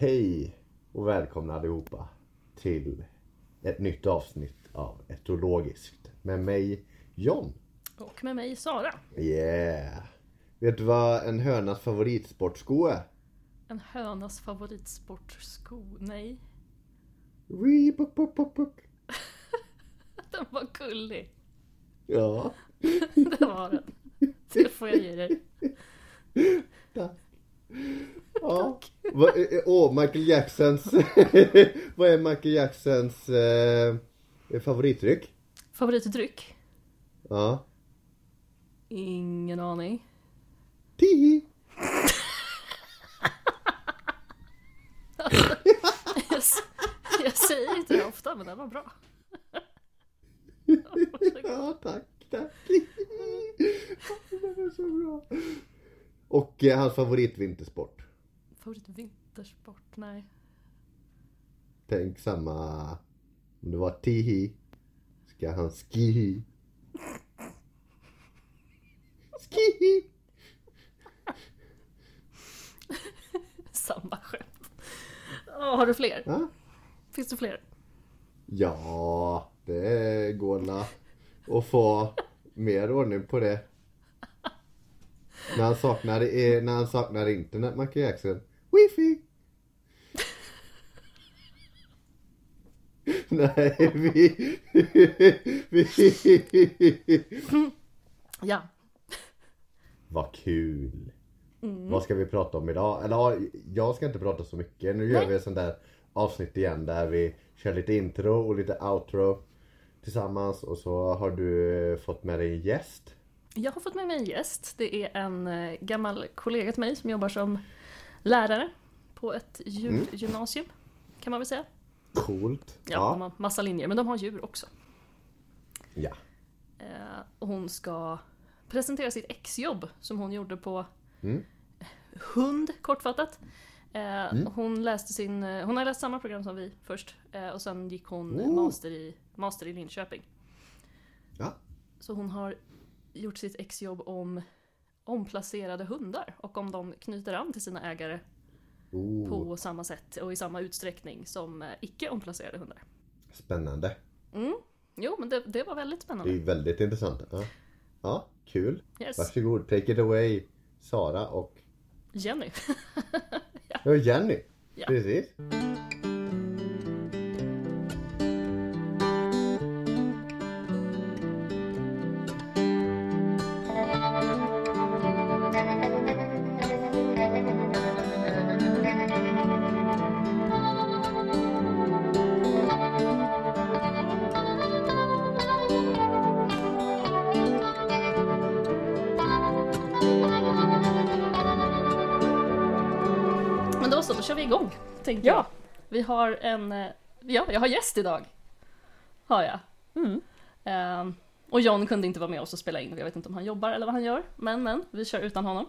Hej och välkomna allihopa till ett nytt avsnitt av Etologiskt med mig John. Och med mig Sara. Yeah! Vet du vad en hönas favoritsportsko är? En hönas favoritsportsko. Nej, Reebok, bok, bok, bok. den var gullig. Ja, Det var den. Det får jag ge dig. tack. Ja. Åh, Michael Jacksons... vad är Michael Jacksons eh, favoritdryck? Favoritdryck? Ja. Ingen aning. Tihi. Jag, jag säger inte det ofta men den var bra. Ja, tack, tack. Det var så bra. Och eh, hans favoritvintersport. Favoritvintersport? Nej. Tänk samma... Om det var tihi. Ska han skihi. Skihi. Samma skämt. Åh, har du fler? Ja. Finns det fler? ja, det går la att få mer ordning på det. När han saknar, när han saknar internet, Michael Jackson. Wifi. Nej, vi... vi... Ja. Vad kul! Vad ska vi prata om idag? Eller ja, jag ska inte prata så mycket. Nu gör Nej. vi ett sånt där avsnitt igen där vi kör lite intro och lite outro tillsammans och så har du fått med dig en gäst. Jag har fått med mig en gäst. Det är en eh, gammal kollega till mig som jobbar som lärare på ett djurgymnasium. Kan man väl säga. Coolt. Ja, de har massa linjer, men de har djur också. ja. Eh, och hon ska presentera sitt exjobb som hon gjorde på Mm. hund, kortfattat. Eh, hon, läste sin, eh, hon har läst samma program som vi först eh, och sen gick hon Oh. master, i, master i Linköping. Ja. Så hon har gjort sitt exjobb om omplacerade hundar och om de knyter an till sina ägare Oh, på samma sätt och i samma utsträckning som eh, icke omplacerade hundar. spännande. Mm. Jo, men det, det var väldigt Det spännande. är väldigt intressant. Ja, ja kul. Yes. Varsågod, take it away Sara och Jenny. ja, Jenny. Ja. Precis. Har en, eh, ja, jag har gäst idag. Har jag. Mm. Ehm, och John kunde inte vara med oss och spela in, jag vet inte om han jobbar eller vad han gör. Men men, vi kör utan honom.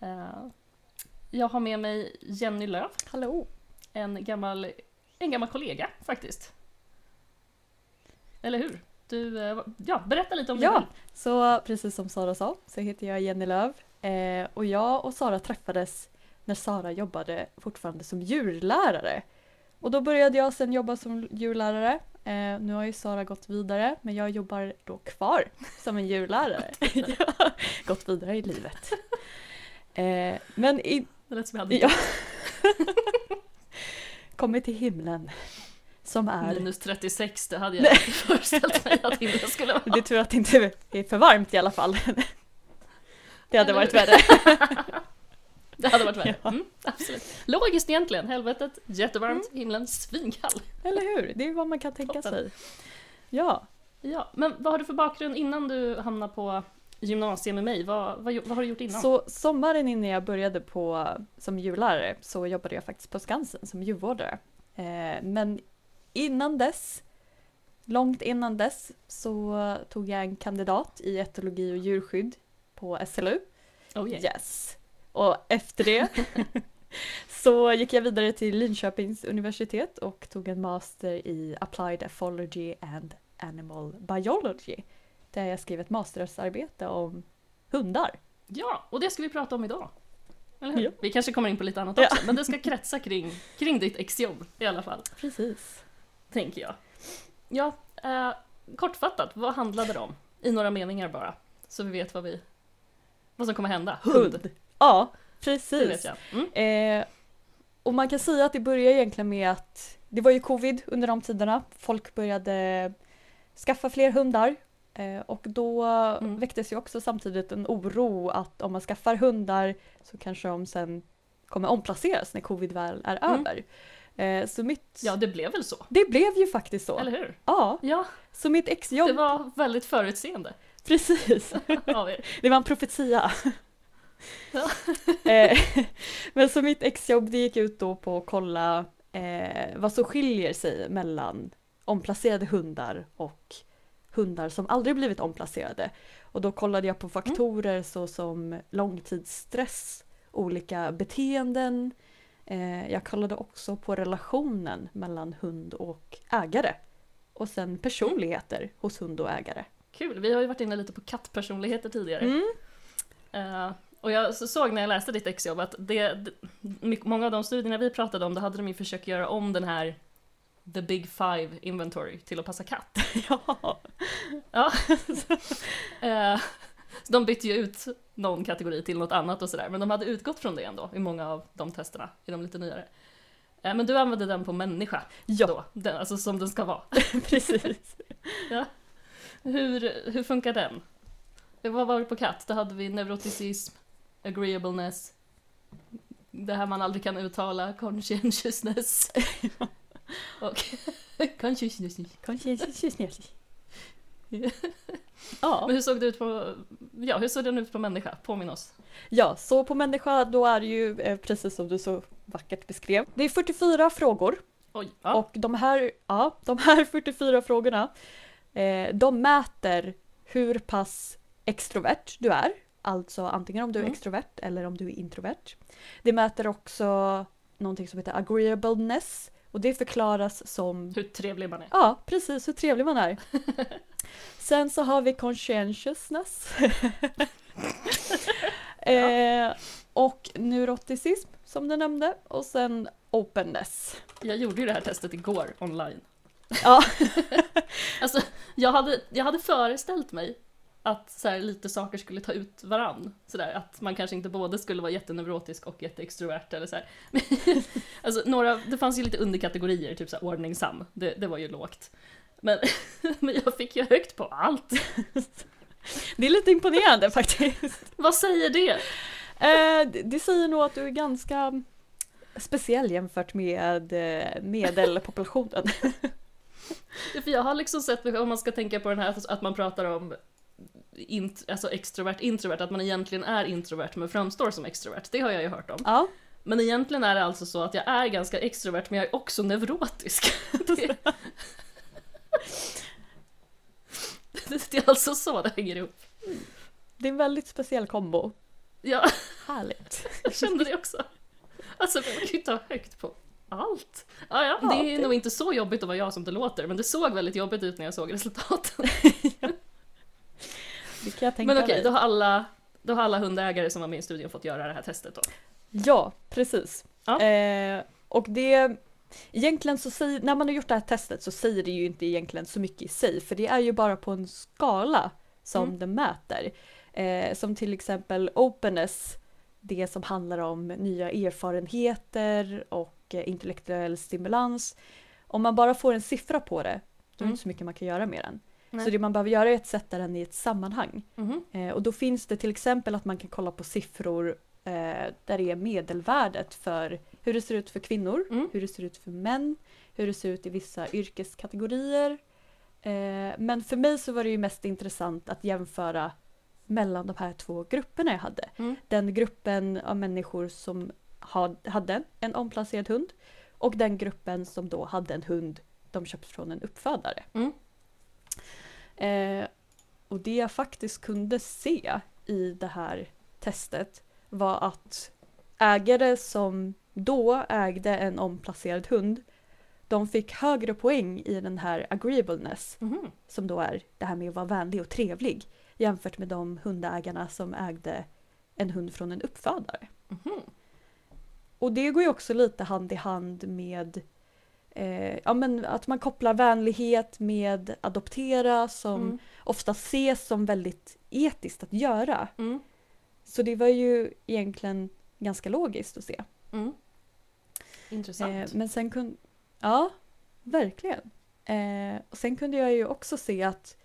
Ehm, jag har med mig Jenny Löf, Hallå! en gammal, en gammal kollega faktiskt. Eller hur? Du, eh, ja, berätta lite om dig Ja, så precis som Sara sa så heter jag Jenny Löv eh, och jag och Sara träffades när Sara jobbade fortfarande som djurlärare. Och då började jag sen jobba som djurlärare. Eh, nu har ju Sara gått vidare men jag jobbar då kvar som en djurlärare. gått vidare i livet. Eh, men i, Det lät som jag hade ja. kommit till himlen. Som är minus 36, det hade jag inte föreställt mig att himlen skulle vara. Det är tur att det inte är för varmt i alla fall. Det hade varit värre. Det hade varit värre. Ja. Mm, absolut. Logiskt egentligen. Helvetet jättevarmt, himlen svinkall. Eller hur? Det är vad man kan tänka Toppen. sig. Ja, Ja, men vad har du för bakgrund innan du hamnade på gymnasiet med mig? Vad, vad, vad har du gjort innan? så sommaren innan jag började på, som djurlärare så jobbade jag faktiskt på Skansen som djurvårdare. Eh, men innan dess, långt innan dess, så tog jag en kandidat i etologi och djurskydd på SLU. Oh, yeah. Yes. Och efter det så gick jag vidare till Linköpings universitet och tog en master i Applied Ethology and Animal Biology. Där jag skrev ett mastersarbete om hundar. ja, och det ska vi prata om idag. Ja. Vi kanske kommer in på lite annat Ja. också, men det ska kretsa kring, kring ditt exjobb i alla fall, Precis. tänker jag. Ja, eh, kortfattat, vad handlade det om? I några meningar bara, så vi vet vad vi... Vad som kommer hända. Hund! Ja, Det precis. Mm. Eh, och man kan säga att det börjar egentligen med att det var ju covid under de tiderna. Folk började skaffa fler hundar. Eh, och då Mm. väcktes ju också samtidigt en oro att om man skaffar hundar så kanske de sen kommer omplaceras när covid väl är Mm. över. Eh, så mitt... Ja, det blev väl så. Det blev ju faktiskt så. Eller hur? Ja, Ja, så mitt det exjobb... var väldigt förutseende Precis. Det var en profetia. Ja. Eh, Men så mitt exjobb det gick ut då på att kolla eh, vad som skiljer sig mellan omplacerade hundar och hundar som aldrig blivit omplacerade. Och då kollade jag på faktorer såsom långtidsstress, olika beteenden. Eh, jag kollade också på relationen mellan hund och ägare. Och sen personligheter hos hund och ägare. Kul, vi har ju varit inne lite på kattpersonligheter tidigare. Mm. Eh, och jag så- såg när jag läste ditt exjobb att det, många av de studierna vi pratade om, då hade de ju försökt göra om den här The Big Five Inventory till att passa katt. Ja. Ja. Eh, så de bytte ju ut någon kategori till något annat och sådär, men de hade utgått från det ändå i många av de testerna, i de lite nyare. Eh, men du använde den på människa Ja, då, den, alltså som den ska vara. precis. Hur, hur funkar den? Vad var det på katt? Då hade vi neuroticism, agreeableness, det här man aldrig kan uttala, conscientiousness. och consciousness. Conscientious Men Ja. hur såg det ut på, ja hur såg den ut på människa? Påminn oss. ja, så på människa då är det ju eh, precis som du så vackert beskrev. Det är 44 frågor Oj, ja. och de här, ja, de här 44 frågorna eh, de mäter hur pass extrovert du är. Alltså antingen om du är Mm. extrovert eller om du är introvert. Det mäter också någonting som heter agreeableness och det förklaras som Hur trevlig man är. Ja, precis hur trevlig man är. Sen så har vi conscientiousness. eh, och neuroticism som du nämnde. Och sen openness. Jag gjorde ju det här testet igår online. Ja, Alltså, jag hade, jag hade föreställt mig att så här, lite saker skulle ta ut varann. Så där, att man kanske inte både skulle vara jätteneurotisk och jätteextrovert eller så alltså, några, det fanns ju lite underkategorier, typ så här, ordningsam. Det, det var ju lågt. Men, men jag fick ju högt på allt. det är lite imponerande faktiskt. Vad säger det? Eh, det- det säger nog att du är ganska speciell jämfört med eh, medelpopulationen. För jag har liksom sett, om man ska tänka på den här att man pratar om int, alltså extrovert, introvert, att man egentligen är introvert men framstår som extrovert. Det har jag ju hört om. Ja, Men egentligen är det alltså så att jag är ganska extrovert men jag är också neurotisk. Det, det är alltså så det hänger ihop. det är en väldigt speciell kombo. Ja, Härligt. jag kände det också. Alltså man kan ju ta högt på allt. Ja, Ja, det är det- nog inte så jobbigt att vara jag som det låter men det såg väldigt jobbigt ut när jag såg resultaten. Det kan jag tänka Men okej, mig. då har alla då har alla hundägare som var med i studien fått göra det här testet då. Ja, precis. Ja. Eh, och det... Egentligen så säger, när man har gjort det här testet så säger det ju inte egentligen så mycket i sig för det är ju bara på en skala som Mm. det mäter. Eh, som till exempel openness, det som handlar om nya erfarenheter och eh, intellektuell stimulans. Om man bara får en siffra på det, då är det Mm. inte så mycket man kan göra med den. Nej. Så det man behöver göra är att sätta den i ett sammanhang. Mhm. Eh, och då finns det till exempel att man kan kolla på siffror eh, där det är medelvärdet för hur det ser ut för kvinnor, Mm. hur det ser ut för män, hur det ser ut i vissa yrkeskategorier. Eh, men för mig så var det ju mest intressant att jämföra mellan de här två grupperna jag hade. Mm. Den gruppen av människor som ha, hade en omplacerad hund och den gruppen som då hade en hund de köpt från en uppfödare. Mm. Eh, och det jag faktiskt kunde se i det här testet var att ägare som då ägde en omplacerad hund de fick högre poäng i den här agreeableness Mhm. som då är det här med att vara vänlig och trevlig jämfört med de hundägarna som ägde en hund från en uppfödare. Mhm. och det går ju också lite hand i hand med eh, ja, men att man kopplar vänlighet med adoptera som Mm. ofta ses som väldigt etiskt att göra. Mm. Så det var ju egentligen ganska logiskt att se. Mm. Intressant. Eh, men sen kunde... Ja, verkligen. Eh, och sen kunde jag ju också se att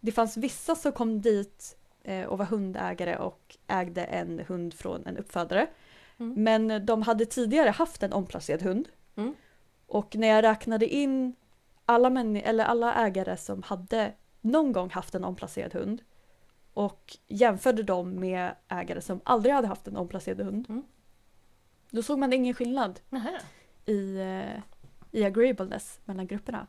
det fanns vissa som kom dit eh, och var hundägare och ägde en hund från en uppfödare. Mm. Men de hade tidigare haft en omplacerad hund. Mm. Och när jag räknade in alla, män- eller alla ägare som hade någon gång haft en omplacerad hund och jämförde dem med ägare som aldrig hade haft en omplacerad hund. Mm. Då såg man ingen skillnad Nähä. i, eh, i agreeableness mellan grupperna.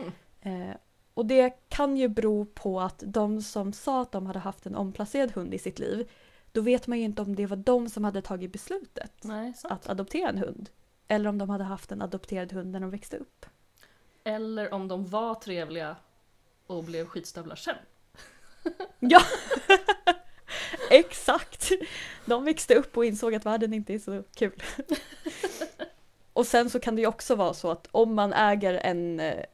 Mm. Eh, och det kan ju bero på att de som sa att de hade haft en omplacerad hund i sitt liv, då vet man ju inte om det var de som hade tagit beslutet Nej, att adoptera en hund. Eller om de hade haft en adopterad hund när de växte upp. Eller om de var trevliga och blev skitstövlar sen. Ja! Exakt! De växte upp och insåg att världen inte är så kul. och sen så kan det ju också vara så att om man äger en, eh,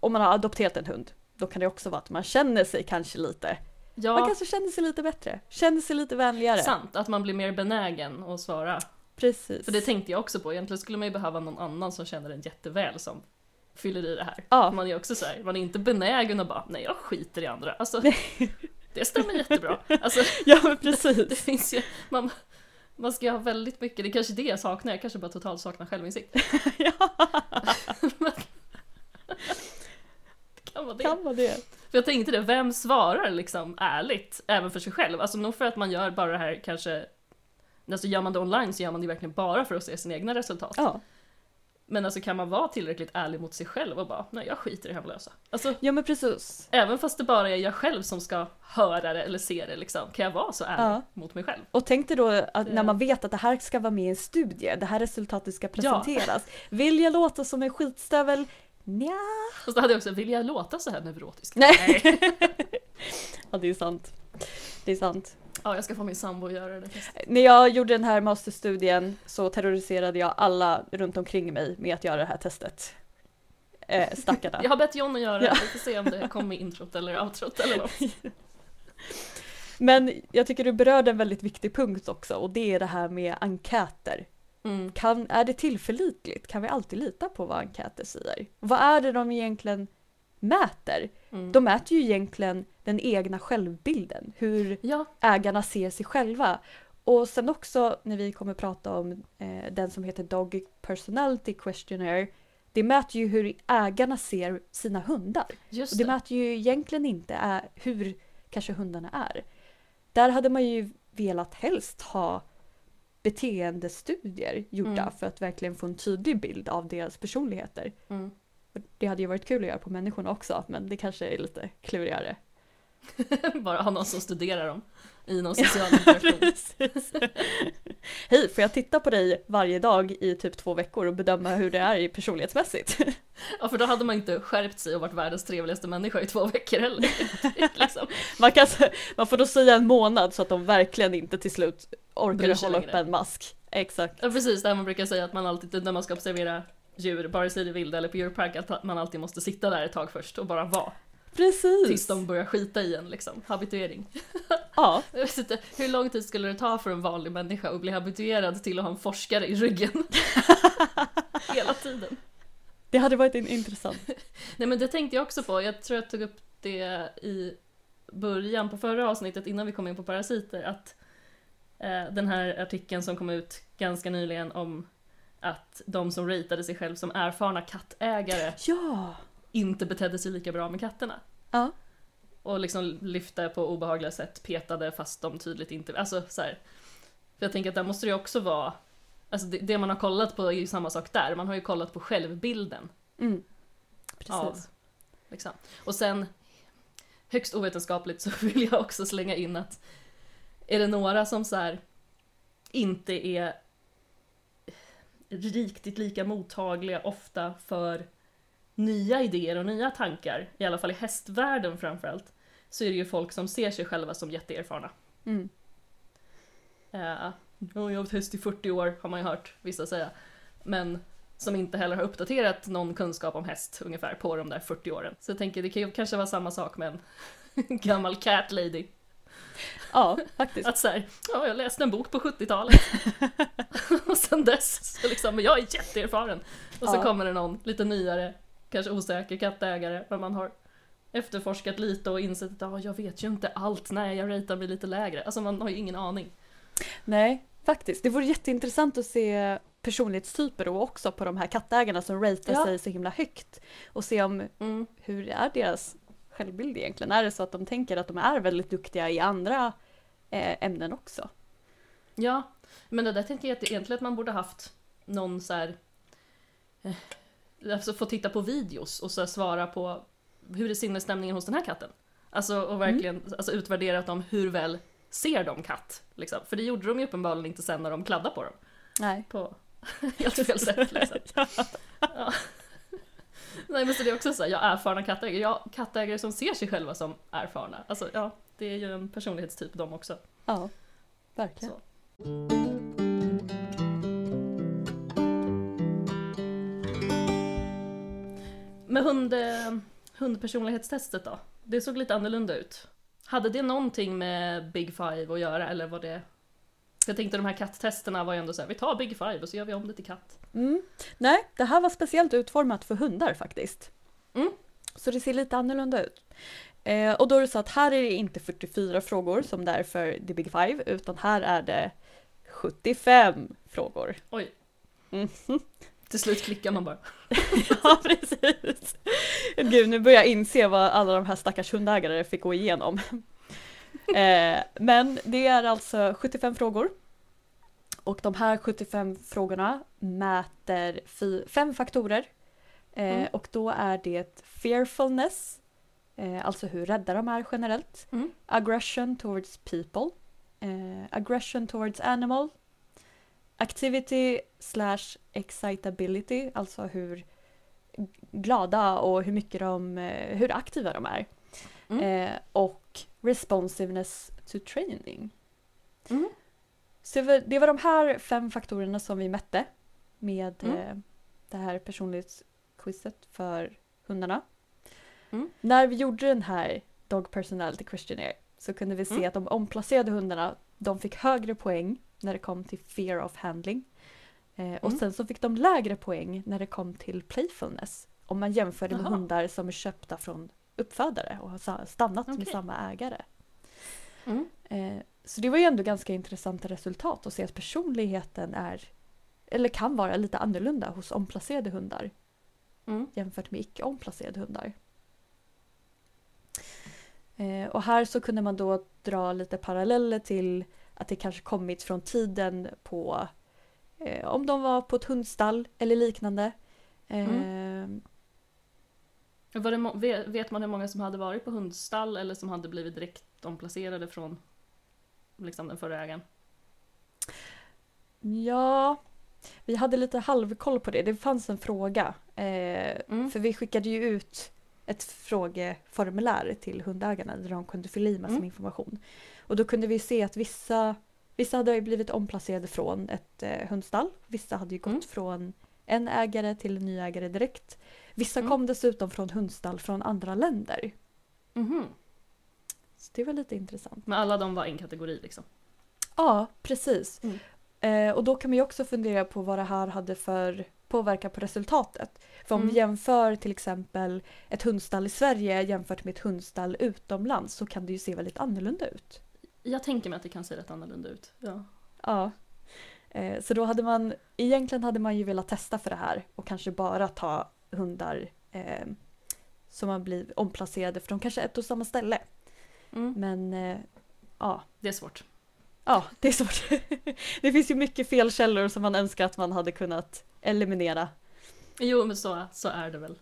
om man har adopterat en hund, då kan det också vara att man känner sig kanske lite, man Ja, kanske känner sig lite bättre, känner sig lite vänligare. sant. Att man blir mer benägen att svara. Precis. För det tänkte jag också på. Egentligen skulle man ju behöva någon annan som känner en jätteväl som fyller i det här. Ja. Man är också så här, man är inte benägen att bara, nej jag skiter i andra. Alltså, det stämmer jättebra. Alltså, Ja men det precis. finns ju, man, man ska ha väldigt mycket, det är kanske det jag saknar, jag kanske bara totalt saknar självinsikt. ja, Men- det kan vara det. kan vara det. För jag tänkte det, vem svarar liksom ärligt, även för sig själv? Alltså nog för att man gör bara det här kanske, alltså gör man det online så gör man det verkligen bara för att se sina egna resultat. Ja. Men alltså kan man vara tillräckligt ärlig mot sig själv och bara, nej jag skiter i hemlösa. Alltså, ja men precis. även fast det bara är jag själv som ska höra det eller se det liksom, kan jag vara så ärlig Ja. mot mig själv? Och tänk dig då att Det- när man vet att det här ska vara med i en studie, det här resultatet ska presenteras. Vill jag låta som en skitstövel? Nja. Och så hade jag också, vill jag låta så här neurotisk? Nej. Ja det är sant. Det är sant. Ja, jag ska få min sambo att göra det. När jag gjorde den här masterstudien så terroriserade jag alla runt omkring mig med att göra det här testet. Eh, stackarna. Jag har bett John att göra det, Ja. vi får se om det kommer i introt eller outrot eller något. Men jag tycker du berörde en väldigt viktig punkt också och det är det här med enkäter. Mm. Kan, är det tillförlitligt? Kan vi alltid lita på vad enkäter säger? Vad är det de egentligen mäter? Mm. De mäter ju egentligen den egna självbilden, hur Ja, ägarna ser sig själva. Och sen också när vi kommer prata om eh, den som heter Dog Personality Questionnaire, det mäter ju hur ägarna ser sina hundar. just Och det det. mäter ju egentligen inte är, hur kanske hundarna är. Där hade man ju velat helst ha beteendestudier gjorda Mm. för att verkligen få en tydlig bild av deras personligheter. Mm. Det hade ju varit kul att göra på människorna också, men det kanske är lite klurigare. Bara ha någon som studerar dem i någon social interaktion. Hej, får jag titta på dig varje dag i typ två veckor och bedöma hur det är i personlighetsmässigt? Ja, för då hade man inte skärpt sig och varit världens trevligaste människa i två veckor heller. liksom. Man, kan, man får då säga en månad så att de verkligen inte till slut orkar hålla upp en mask. Exakt. Ja, precis, det här man brukar säga att man alltid, när man ska observera djur, vare sig det är vilda eller på djurpark, att man alltid måste sitta där ett tag först och bara vara. Precis. Tills de börjar skita i en liksom, habituering. Ja, Jag vet inte, hur lång tid skulle det ta för en vanlig människa att bli habituerad till att ha en forskare i ryggen? Hela tiden. det hade varit en intressant. Nej men det tänkte jag också på, jag tror jag tog upp det i början på förra avsnittet innan vi kom in på parasiter, att eh, den här artikeln som kom ut ganska nyligen om att de som ratade sig själv som erfarna kattägare Ja. Inte betedde sig lika bra med katterna. Ja. Och liksom lyfte på obehagliga sätt, petade fast de tydligt inte... Alltså så här. För jag tänker att där måste det också vara... Alltså det, det man har kollat på är ju samma sak där, man har ju kollat på självbilden Mm. Precis. av... Liksom. Och sen, högst ovetenskapligt så vill jag också slänga in att är det några som så här inte är riktigt lika mottagliga ofta för nya idéer och nya tankar, i alla fall i hästvärlden framförallt, så är det ju folk som ser sig själva som jätteerfarna. Mm. Ja, jag har haft häst i 40 år har man ju hört vissa säga. Men som inte heller har uppdaterat någon kunskap om häst ungefär på de där 40 åren. Så jag tänker det kan ju kanske vara samma sak med en gammal cat lady. Ja, faktiskt. Att såhär, ja jag läste en bok på 70-talet. och sen dess, så liksom, jag är jätteerfaren. Och så Ja. kommer det någon lite nyare, kanske osäker kattägare, men man har efterforskat lite och insett att ja, jag vet ju inte allt, nej jag ratear mig lite lägre. Alltså man har ju ingen aning. Nej, faktiskt. Det vore jätteintressant att se personlighetstyper då också på de här kattägarna som ratear Ja. sig så himla högt. Och se om Mm. hur är deras självbild egentligen? Är det så att de tänker att de är väldigt duktiga i andra eh, ämnen också? Ja, men det där tänker jag att egentligen att man borde haft någon så här, eh, alltså få titta på videos och så svara på hur är sinnesstämningen hos den här katten? Alltså och verkligen alltså, utvärdera dem hur väl ser de katt? Liksom. För det gjorde de ju uppenbarligen inte sen när de kladdade på dem. Nej. På helt fel sätt liksom. Ja. Nej men så det är också så här, ja erfarna kattägare, ja kattägare som ser sig själva som erfarna. Alltså ja, det är ju en personlighetstyp de också. Ja, verkligen. Så. Med hund, eh, hundpersonlighetstestet då? Det såg lite annorlunda ut. Hade det någonting med Big Five att göra eller var det... Jag tänkte de här katttesterna var ju ändå så här, vi tar Big Five och så gör vi om det till katt. Mm. Nej, det här var speciellt utformat för hundar faktiskt. Mm. Så det ser lite annorlunda ut. Eh, och då är det så att här är det inte 44 frågor som det är för The Big Five, utan här är det 75 frågor. Oj, Mm. Till slut klickar man bara. ja, precis. Gud, nu börjar jag inse vad alla de här stackars hundägare fick gå igenom. eh, men det är alltså 75 frågor. Och de här 75 frågorna mäter fem faktorer. Eh, Mm. Och då är det fearfulness, eh, alltså hur rädda de är generellt. Mm. Aggression towards people. Eh, aggression towards animal. Activity slash excitability, alltså hur glada och hur mycket de, eh, hur aktiva de är. Mm. Eh, och responsiveness to training. Mm. Så det var, de här fem faktorerna som vi mätte med Mm. eh, det här personlighetsquizet för hundarna. Mm. När vi gjorde den här Dog Personality Questionnaire så kunde vi se Mm. att de omplacerade hundarna de fick högre poäng när det kom till fear of handling. Eh, och Mm. sen så fick de lägre poäng när det kom till playfulness. Om man jämförde med Jaha. hundar som är köpta från uppfödare och har stannat med Okej. samma ägare. Mm. Eh, så det var ju ändå ganska intressanta resultat att se att personligheten är eller kan vara lite annorlunda hos omplacerade hundar Mm. jämfört med icke omplacerade hundar. Eh, och här så kunde man då dra lite paralleller till att det kanske kommit från tiden på om de var på ett hundstall eller liknande. Eh, Var det vet man hur många som hade varit på hundstall eller som hade blivit direkt omplacerade från liksom, den förra ägaren? Ja, vi hade lite halvkoll på det. Det fanns en fråga. Eh, Mm. För vi skickade ju ut ett frågeformulär till hundägarna där de kunde fylla i massor Mm. information. Och då kunde vi se att vissa, vissa hade ju blivit omplacerade från ett eh, hundstall. Vissa hade ju gått Mm. från en ägare till en ny ägare direkt. Vissa Mm. kom dessutom från hundstall från andra länder. Mhm. Så det var lite intressant. Men alla de var en kategori liksom? Ja, precis. Mm. Eh, och då kan man ju också fundera på vad det här hade för påverkan på resultatet. För om Mm. vi jämför till exempel ett hundstall i Sverige jämfört med ett hundstall utomlands så kan det ju se väldigt annorlunda ut. Jag tänker mig att det kan se rätt annorlunda ut. Ja. Ja. Eh, så då hade man, egentligen hade man ju velat testa för det här och kanske bara ta hundar eh, som har blivit omplacerade från kanske ett och samma ställe. Mm. Men eh, ja, Det är svårt. Ja, det är svårt. Det finns ju mycket felkällor som man önskar att man hade kunnat eliminera. Jo, men så, så är det väl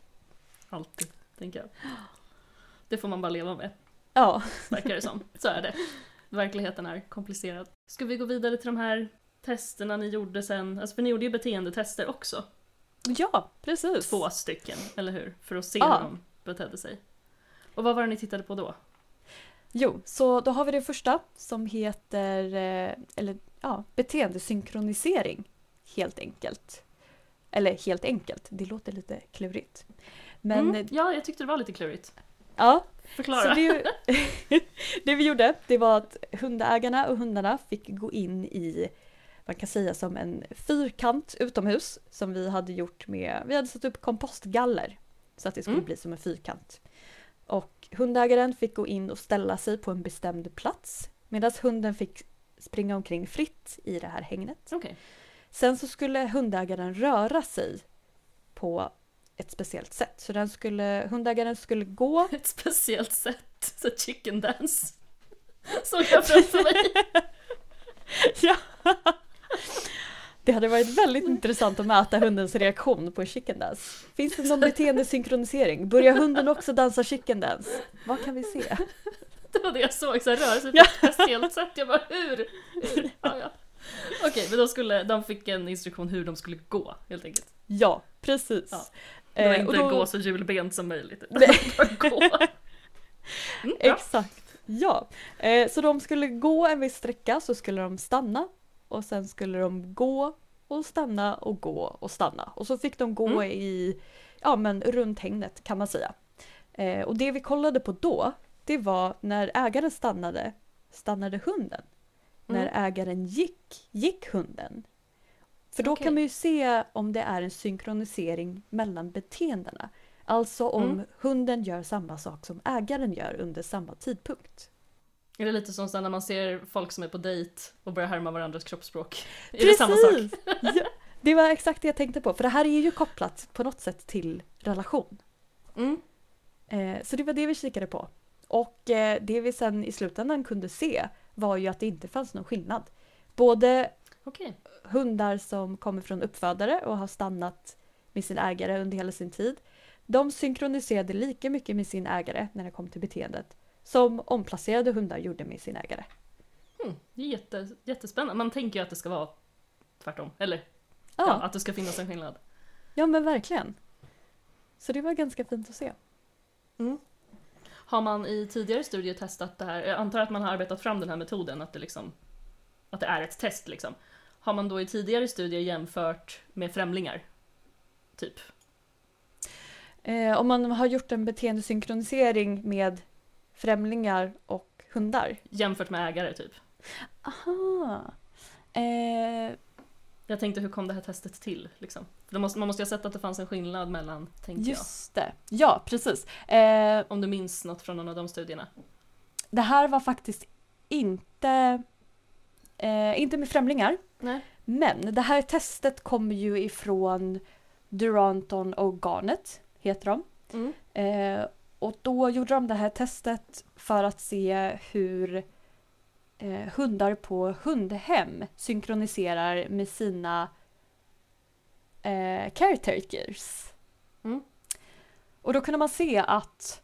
alltid, tänker jag. Det får man bara leva med, Ja, verkar det som. Så är det. Verkligheten är komplicerad. Ska vi gå vidare till de här testerna ni gjorde sen? Alltså, för ni gjorde ju beteendetester också. ja precis. Två stycken, eller hur? För att se Ja. hur de betedde sig. Och vad var det ni tittade på då? Jo, så då har vi det första som heter, eh, eller ja, beteendesynkronisering helt enkelt. Eller helt enkelt, det låter lite klurigt. Men mm. Ja, jag tyckte det var lite klurigt. Ja, Förklara. Så det, det vi gjorde, det var att hundägarna och hundarna fick gå in i, man kan säga som en fyrkant utomhus som vi hade gjort med, vi hade satt upp kompostgaller så att det skulle Mm. bli som en fyrkant. Och hundägaren fick gå in och ställa sig på en bestämd plats medan hunden fick springa omkring fritt i det här hängnet. Okej. Sen så skulle hundägaren röra sig på ett speciellt sätt. Så den skulle, hundägaren skulle gå Ett speciellt sätt. Så chicken dance. Såg jag framför mig. Ja. Det hade varit väldigt intressant att mäta hundens reaktion på chicken dance. Finns det någon beteendesynkronisering? Börjar hunden också dansa chicken dance? Vad kan vi se? Det var det jag såg, så sig på ett speciellt sätt. Jag bara hur? hur? Ja, ja. Okej, men då skulle, de fick en instruktion hur de skulle gå helt enkelt. Ja, precis. Ja. Det var Eh, inte och då- gå så hjulbent som möjligt. gå. Mm. Exakt, ja. Eh, så de skulle gå en viss sträcka så skulle de stanna och sen skulle de gå och stanna och gå och stanna. Och så fick de gå Mm. i, ja men runt hängnet kan man säga. Eh, och det vi kollade på då, det var när ägaren stannade, stannade hunden. Mm. När ägaren gick, gick hunden. För då Okej. kan man ju se om det är en synkronisering mellan beteendena. Alltså om Mm. hunden gör samma sak som ägaren gör under samma tidpunkt. Är det lite som när man ser folk som är på dejt och börjar härma varandras kroppsspråk? Är det samma sak? ja, det var exakt det jag tänkte på, för det här är ju kopplat på något sätt till relation. Mm. Eh, så det var det vi kikade på. Och eh, det vi sen i slutändan kunde se var ju att det inte fanns någon skillnad. Både Okej. Hundar som kommer från uppfödare och har stannat med sin ägare under hela sin tid. De synkroniserade lika mycket med sin ägare när det kom till beteendet som omplacerade hundar gjorde med sin ägare. Mm. Det är jätte, jättespännande. Man tänker ju att det ska vara tvärtom. Eller Ja, ja, att det ska finnas en skillnad. ja men verkligen. Så det var ganska fint att se. Har man i tidigare studier testat det här? Jag antar att man har arbetat fram den här metoden, att det, liksom, att det är ett test. Liksom. Har man då i tidigare studier jämfört med främlingar? Typ. Eh, om man har gjort en beteendesynkronisering med främlingar och hundar. Jämfört med ägare, typ. Aha. Eh, Jag tänkte, hur kom det här testet till? Liksom? Måste, man måste ju ha sett att det fanns en skillnad mellan, tänkte just det. Ja, precis. Eh, jag. Om du minns något från någon av de studierna? det här var faktiskt inte, eh, inte med främlingar. Nej. Men det här testet kommer ju ifrån Duranton och Garnet, heter de. Mm. Eh, och då gjorde de det här testet för att se hur eh, hundar på hundhem synkroniserar med sina eh, caretakers. Mm. Och då kunde man se att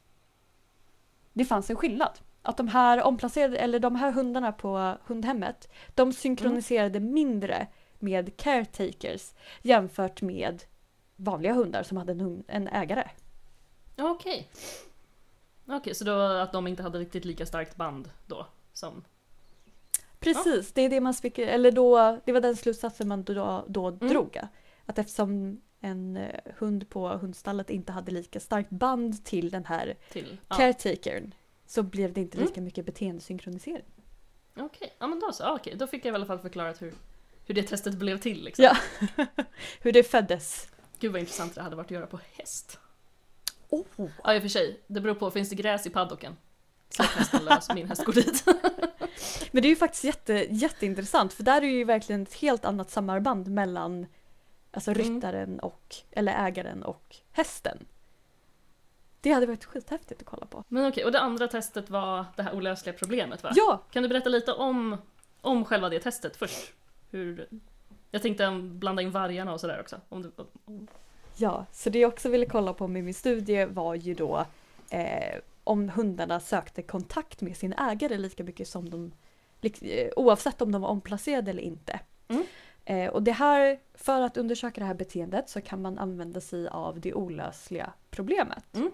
det fanns en skillnad. Att de här omplacerade, eller de här hundarna på hundhemmet, de synkroniserade mindre med caretakers jämfört med vanliga hundar som hade en, hund, en ägare. Ja, Okej. Okej, så då att de inte hade riktigt lika starkt band då? Som... Precis, det är det man spekulerar, eller då, det var den slutsatsen man då, då Mm. drog. Att eftersom en eh, hund på hundstallet inte hade lika starkt band till den här till... Ja. caretakern så blev det inte Mm. lika mycket beteendesynkronisering. Okej, ja men då så. Okej, då fick jag i alla fall förklarat hur, hur det testet blev till liksom. Ja. Hur det föddes. Gud vad intressant det hade varit att göra på häst. Oh. Ja i och för sig, det beror på, finns det gräs i paddocken? Släpp hästen lös, min häst går dit. Men det är ju faktiskt jätte, jätteintressant för där är ju verkligen ett helt annat samarband mellan alltså Mm. ryttaren och, eller ägaren och hästen. Det hade varit skithäftigt att kolla på. Men okej, och det andra testet var det här olösliga problemet va? Ja, Kan du berätta lite om, om själva det testet först? Hur... Jag tänkte blanda in vargarna och sådär också. Om du, om... Ja, så det jag också ville kolla på med min studie var ju då eh, om hundarna sökte kontakt med sin ägare lika mycket som de, eh, oavsett om de var omplacerade eller inte. Mm. Eh, och det här, för att undersöka det här beteendet så kan man använda sig av det olösliga problemet. Mm.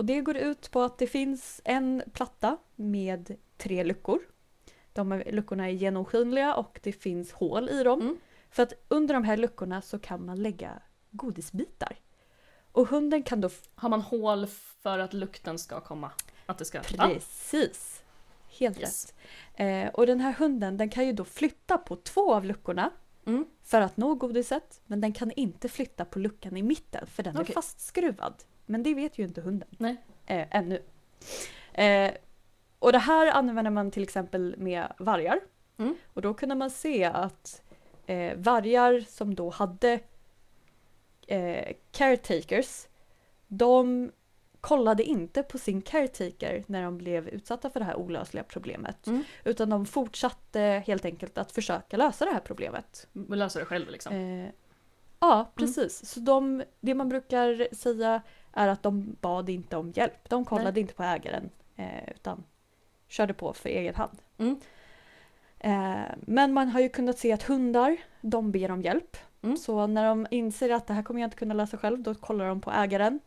Och det går ut på att det finns en platta med tre luckor. De är, luckorna är genomskinliga och det finns hål i dem. Mm. För att under de här luckorna så kan man lägga godisbitar. Och hunden kan då... Har man hål för att lukten ska komma? Att det ska... Precis! Helt Yes. rätt. Eh, och den här hunden den kan ju då flytta på två av luckorna Mm. för att nå godiset. Men den kan inte flytta på luckan i mitten för den Okej. är fastskruvad. Men det vet ju inte hunden. Nej. Eh, ännu. Eh, och det här använder man till exempel med vargar. Mm. Och då kunde man se att eh, vargar som då hade eh, caretakers, de kollade inte på sin caretaker när de blev utsatta för det här olösliga problemet. Mm. Utan de fortsatte helt enkelt att försöka lösa det här problemet. Vi löser det själv liksom. Eh, ja, precis. Så de, det man brukar säga är att de bad inte om hjälp. De kollade inte på ägaren eh, utan körde på för egen hand. Mm. Eh, men man har ju kunnat se att hundar, de ber om hjälp. Mm. Så när de inser att det här kommer jag inte kunna lösa själv, då kollar de på ägaren.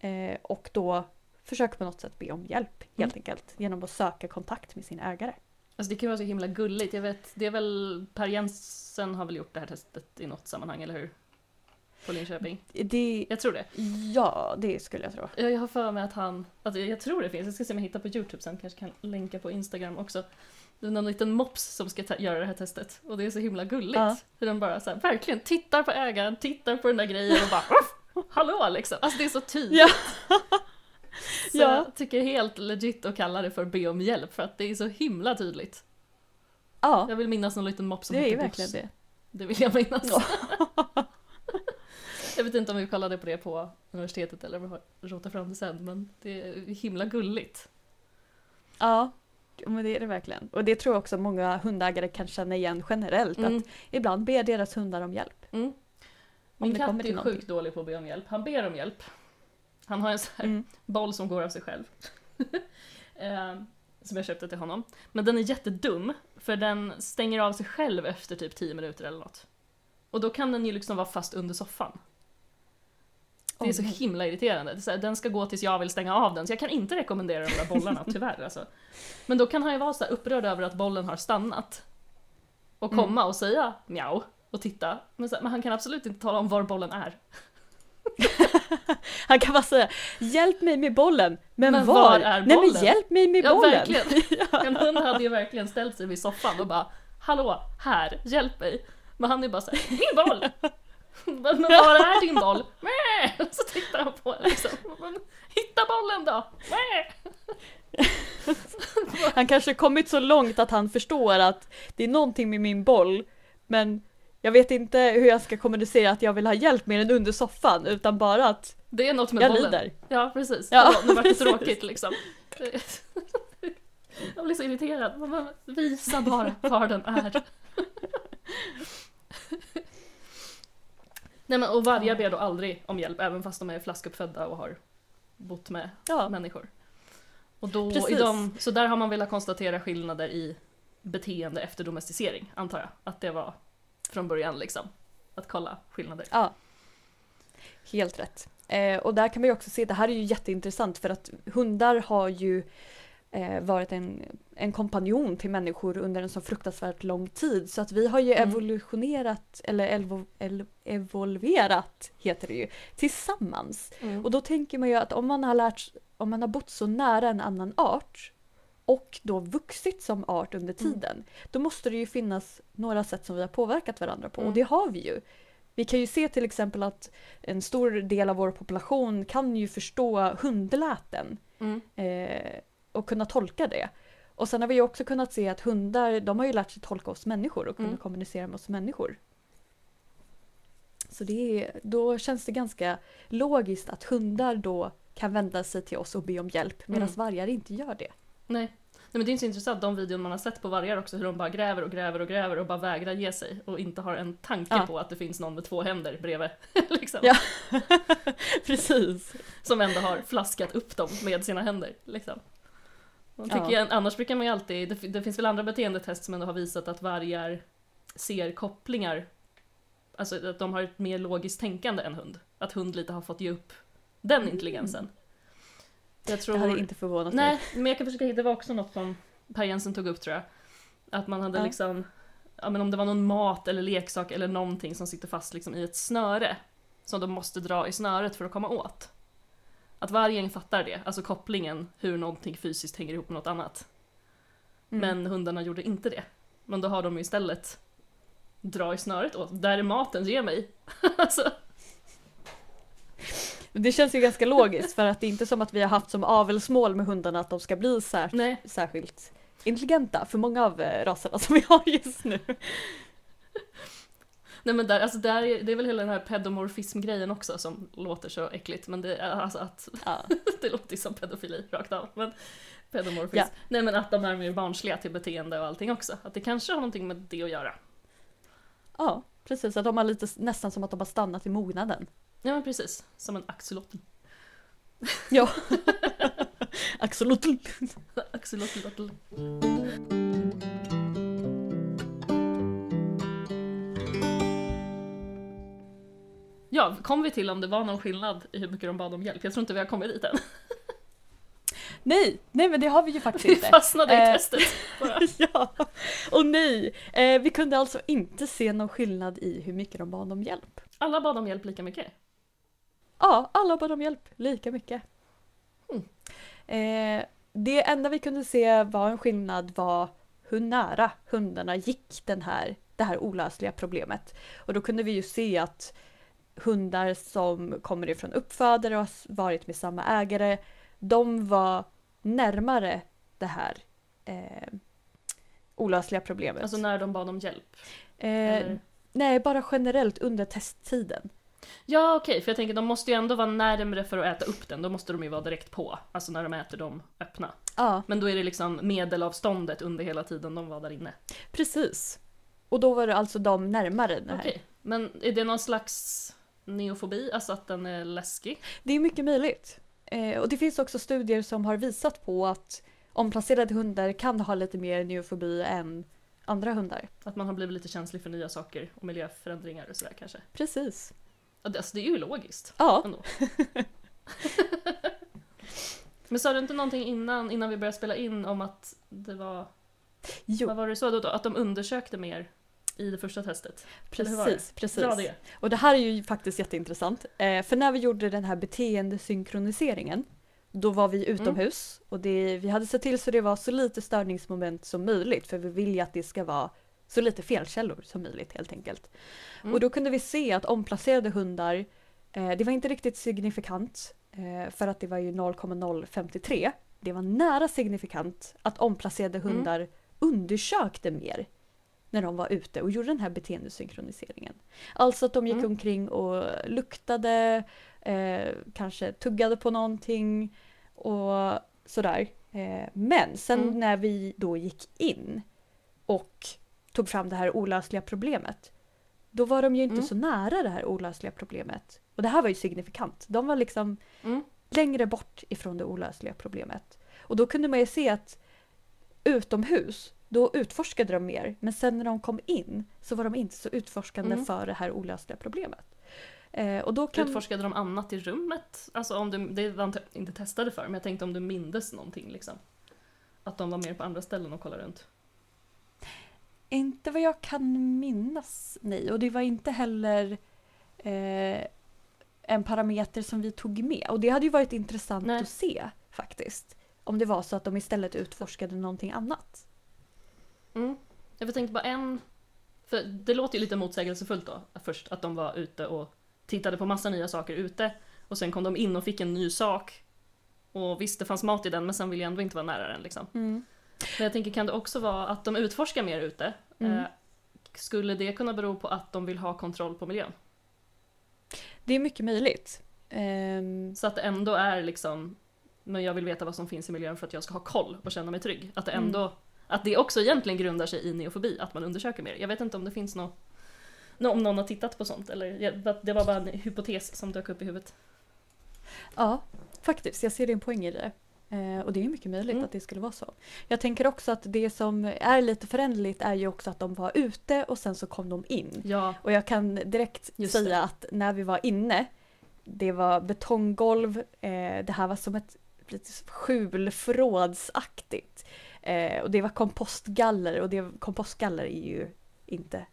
Eh, och då försöker på något sätt be om hjälp helt Mm. enkelt. Genom att söka kontakt med sin ägare. Alltså det kan vara så himla gulligt. Jag vet, det är väl Per Jensen har väl gjort det här testet i något sammanhang, eller hur? På Linköping. Det, Jag tror det. ja, det skulle jag tro. Jag jag har för mig att han, alltså jag tror det finns, jag ska se om jag hittar på Youtube sen, kanske kan länka på Instagram också. Det är någon liten mops som ska göra det här testet och det är så himla gulligt. Ja. Hur den bara så här, verkligen tittar på ägaren, tittar på den där grejen och bara "Ruff! Hallå liksom! Alltså det är så tydligt. Ja. Så Ja. jag tycker helt legit att kalla det för be om hjälp för att det är så himla tydligt. Ja, Jag vill minnas någon liten mops som det är heter verkligen Bosse. det. Det vill jag minnas. Ja. jag vet inte om vi kollade på det på universitetet eller om vi rotar fram det sen, men det är himla gulligt. Ja, men det är det verkligen. Och det tror jag också många hundägare kan känna igen generellt. Mm. Att ibland ber deras hundar om hjälp. Mm. Min katt är någonting. sjukt dålig på att be om hjälp. Han ber om hjälp. Han har en sån här Mm. boll som går av sig själv. eh, som jag köpte till honom. Men den är jättedum, för den stänger av sig själv efter typ 10 minuter eller något. Och då kan den ju liksom vara fast under soffan. Det är så himla irriterande. Det är så här, den ska gå tills jag vill stänga av den, så jag kan inte rekommendera de där bollarna tyvärr. Alltså. Men då kan han ju vara så upprörd över att bollen har stannat. Och Mm. komma och säga mjau och titta. Men, här, men han kan absolut inte tala om var bollen är. Han kan bara säga Hjälp mig med bollen! Men, Men var? var är Nej men bollen? hjälp mig med Ja, bollen! verkligen. En hund hade ju verkligen ställt sig vid soffan och bara Hallå, här, hjälp mig. Men han är bara såhär, min boll! Men var är din boll? Mäh! Så tittar han på den liksom. Hitta bollen då! Mäh! Han kanske kommit så långt att han förstår att det är någonting med min boll men jag vet inte hur jag ska kommunicera att jag vill ha hjälp med den under soffan utan bara att Det är något med jag bollen. lider. Ja, precis. Ja, Ja, nu vart det tråkigt liksom. Jag blir så irriterad. Visa bara var den är. Nej men och vargar ber då aldrig om hjälp även fast de är flaskuppfödda och har bott med Ja, människor. Och då, i dem, så där har man velat konstatera skillnader i beteende efter domesticering, antar jag. Att det var från början liksom. Att kolla skillnader. ja. Helt rätt. Eh, och där kan man ju också se, det här är ju jätteintressant för att hundar har ju eh, varit en, en kompanjon till människor under en så fruktansvärt lång tid. Så att vi har ju Mm. evolutionerat, eller elvo, el, evolverat heter det ju, tillsammans. Och då tänker man ju att om man har lärt, om man har bott så nära en annan art och då vuxit som art under Mm. tiden, då måste det ju finnas några sätt som vi har påverkat varandra på Mm. och det har vi ju. Vi kan ju se till exempel att en stor del av vår population kan ju förstå hundläten Mm. eh, och kunna tolka det. Och sen har vi också kunnat se att hundar, de har ju lärt sig tolka oss människor och kunna Mm. kommunicera med oss människor. Så det är, då känns det ganska logiskt att hundar då kan vända sig till oss och be om hjälp medan Mm. vargar inte gör det. Nej. Nej men det är så intressant de videon man har sett på vargar också hur de bara gräver och gräver och gräver och bara vägrar ge sig och inte har en tanke Ja. på att det finns någon med två händer bredvid. liksom. Ja. Precis. Som ändå har flaskat upp dem med sina händer. Liksom. Man tycker Ja. ju, annars brukar man ju alltid, det, det finns väl andra beteendetest som ändå har visat att vargar ser kopplingar, alltså att de har ett mer logiskt tänkande än hund. Att hund lite har fått ge upp den Mm. intelligensen. Jag tror... Det hade inte förvånat mig. Nej, men jag kan försöka hitta, det var också något som Per Jensen tog upp tror jag. Att man hade Ja. liksom, ja men om det var någon mat eller leksak eller någonting som sitter fast liksom i ett snöre. Som de måste dra i snöret för att komma åt. Att vargen fattar det, alltså kopplingen hur någonting fysiskt hänger ihop med något annat. Mm. Men hundarna gjorde inte det. Men då har de ju istället dra i snöret åt, där är maten, ge mig. alltså, Det känns ju ganska logiskt för att det är inte som att vi har haft som avelsmål med hundarna att de ska bli sär- nej. särskilt intelligenta för många av eh, raserna som vi har just nu. Nej men där, alltså där är, det är väl hela den här pedomorfism-grejen också som låter så äckligt men det alltså att Ja. det låter ju som pedofili rakt av. Men pedomorfism. Ja. Nej men att de är mer barnsliga till beteende och allting också. Att det kanske har någonting med det att göra. ja, precis. Att de har lite nästan som att de har stannat i mognaden. Ja men precis, som en axolotl. Ja. Axolotl. Axolotl. Ja, kom vi till om det var någon skillnad i hur mycket de bad om hjälp? Jag tror inte vi har kommit dit än. Nej, nej men det har vi ju faktiskt Vi inte. fastnade i Eh. testet bara. ja, och nej. Eh, vi kunde alltså inte se någon skillnad i hur mycket de bad om hjälp. Alla bad om hjälp lika mycket. Ja, alla bad om hjälp lika mycket. Mm. Eh, det enda vi kunde se var en skillnad var hur nära hundarna gick den här, det här olösliga problemet. Och då kunde vi ju se att hundar som kommer ifrån uppfödare och har varit med samma ägare, de var närmare det här eh, olösliga problemet. Alltså när de bad om hjälp. eh, nej, bara generellt under testtiden. Ja okej, för jag tänker de måste ju ändå vara närmre för att äta upp den. Då måste de ju vara direkt på. Alltså när de äter dem öppna. Ja, Men då är det liksom medelavståndet under hela tiden de var där inne. precis. Och då var det alltså de närmare den här. Okej, men är det någon slags neofobi? Alltså att den är läskig? Det är mycket möjligt. Eh, och det finns också studier som har visat på att omplacerade hundar kan ha lite mer neofobi än andra hundar. Att man har blivit lite känslig för nya saker och miljöförändringar och sådär kanske? Precis. Alltså det är ju logiskt Ja. Men sa du inte någonting innan, innan vi började spela in om att det var, jo, vad var det så då? Att de undersökte mer i det första testet? precis. precis. Dra det. Och det här är ju faktiskt jätteintressant. Eh, för när vi gjorde den här beteendesynkroniseringen då var vi utomhus och det, vi hade sett till så det var så lite störningsmoment som möjligt för vi vill ju att det ska vara så lite felkällor som möjligt helt enkelt. Mm. Och då kunde vi se att omplacerade hundar, eh, det var inte riktigt signifikant eh, för att det var ju 0,053. Det var nära signifikant att omplacerade Mm. hundar undersökte mer när de var ute och gjorde den här beteendesynkroniseringen. Alltså att de gick Mm. omkring och luktade, eh, kanske tuggade på någonting och sådär. Eh, men sen Mm. när vi då gick in och tog fram det här olösliga problemet då var de ju inte Mm. så nära det här olösliga problemet. Och det här var ju signifikant. De var liksom Mm. längre bort ifrån det olösliga problemet. Och då kunde man ju se att utomhus, då utforskade de mer. Men sen när de kom in så var de inte så utforskande Mm. för det här olösliga problemet. Eh, och då kan... Utforskade de annat i rummet? Alltså om du, det var inte- testade för, men jag tänkte om du mindes någonting liksom. Att de var mer på andra ställen och kollade runt. Inte vad jag kan minnas, nej. Och det var inte heller eh, en parameter som vi tog med. Och det hade ju varit intressant Nej. att se faktiskt. Om det var så att de istället utforskade någonting annat. Mm. Jag tänkte bara en... För det låter ju lite motsägelsefullt då, först att de var ute och tittade på massa nya saker ute. Och sen kom de in och fick en ny sak. Och visst, det fanns mat i den, men sen vill jag ändå inte vara nära den liksom. Men jag tänker, kan det också vara att de utforskar mer ute? Mm. Eh, skulle det kunna bero på att de vill ha kontroll på miljön? Det är mycket möjligt. Ehm, Så att det ändå är liksom, men jag vill veta vad som finns i miljön för att jag ska ha koll och känna mig trygg. Att det Mm. Att det också egentligen grundar sig i neofobi, att man undersöker mer. Jag vet inte om det finns något, nå- om någon har tittat på sånt eller det var bara en hypotes som dök upp i huvudet. ja, faktiskt. Jag ser din poäng i det. Eh, och det är mycket möjligt Mm. att det skulle vara så. Jag tänker också att det som är lite föränderligt är ju också att de var ute och sen så kom de in. Ja, Och jag kan direkt Just säga det. att när vi var inne, det var betonggolv, eh, det här var som ett lite skjulförrådsaktigt. Eh, och det var kompostgaller och det, kompostgaller är ju inte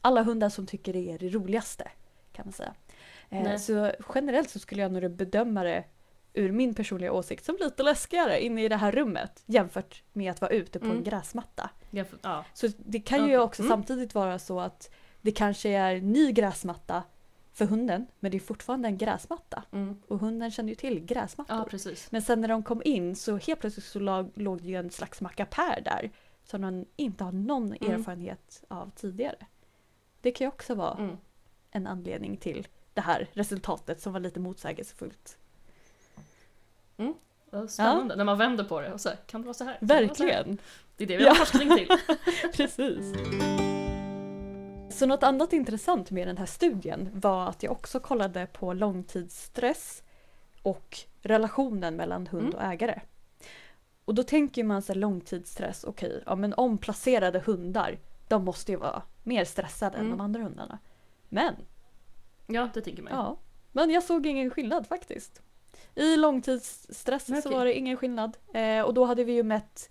alla hundar som tycker det är det roligaste kan man säga. Eh, så generellt så skulle jag nog bedöma det ur min personliga åsikt som lite läskigare inne i det här rummet jämfört med att vara ute på en Mm. gräsmatta. Ja, ja. Så det kan ju Okej. också Mm. samtidigt vara så att det kanske är ny gräsmatta för hunden men det är fortfarande en gräsmatta Mm. och hunden känner ju till gräsmattor. ja. Men sen när de kom in så helt plötsligt så lag, låg det ju en slags mackapär där som de inte har någon Mm. erfarenhet av tidigare. Det kan ju också vara Mm. en anledning till det här resultatet som var lite motsägelsefullt. Ja, Spännande, när man vänder på det och så här, kan det vara så här? Kan det så här? Verkligen! Det är det vi har Ja. forskning till. Precis. Så något annat intressant med den här studien var att jag också kollade på långtidsstress och relationen mellan hund Mm. och ägare. Och då tänker man sig långtidsstress, okej, ja men omplacerade hundar, de måste ju vara mer stressade än Mm. de andra hundarna. Men, Ja, det tänker man ja, men jag såg ingen skillnad faktiskt. I långtidsstress så Okej. var det ingen skillnad. Eh, och då hade vi ju mätt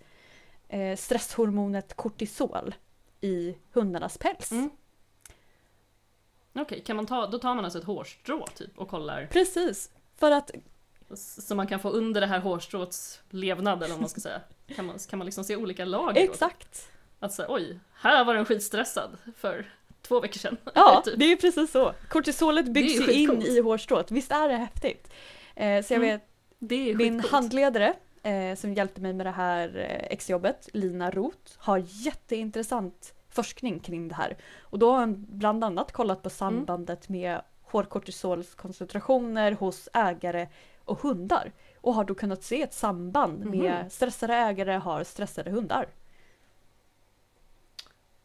eh, stresshormonet kortisol i hundarnas päls. Mm. Okej, kan man ta, då tar man alltså ett hårstrå typ och kollar Precis, för att så man kan få under det här hårstråts levnad eller vad man ska säga. Kan man, kan man liksom se olika lager? då? exakt. Att säga, oj, här var den skitstressad för två veckor sedan. Ja, typ. det är precis så. Kortisolet byggs ju in i hårstrået. Visst är det häftigt? Eh, så jag Mm, vet, min handledare eh, som hjälpte mig med det här eh, exjobbet, Lina Roth, har jätteintressant forskning kring det här. Och då har han bland annat kollat på sambandet med hårkortisolkoncentrationer hos ägare och hundar. Och har då kunnat se ett samband med Mhm. stressade ägare har stressade hundar.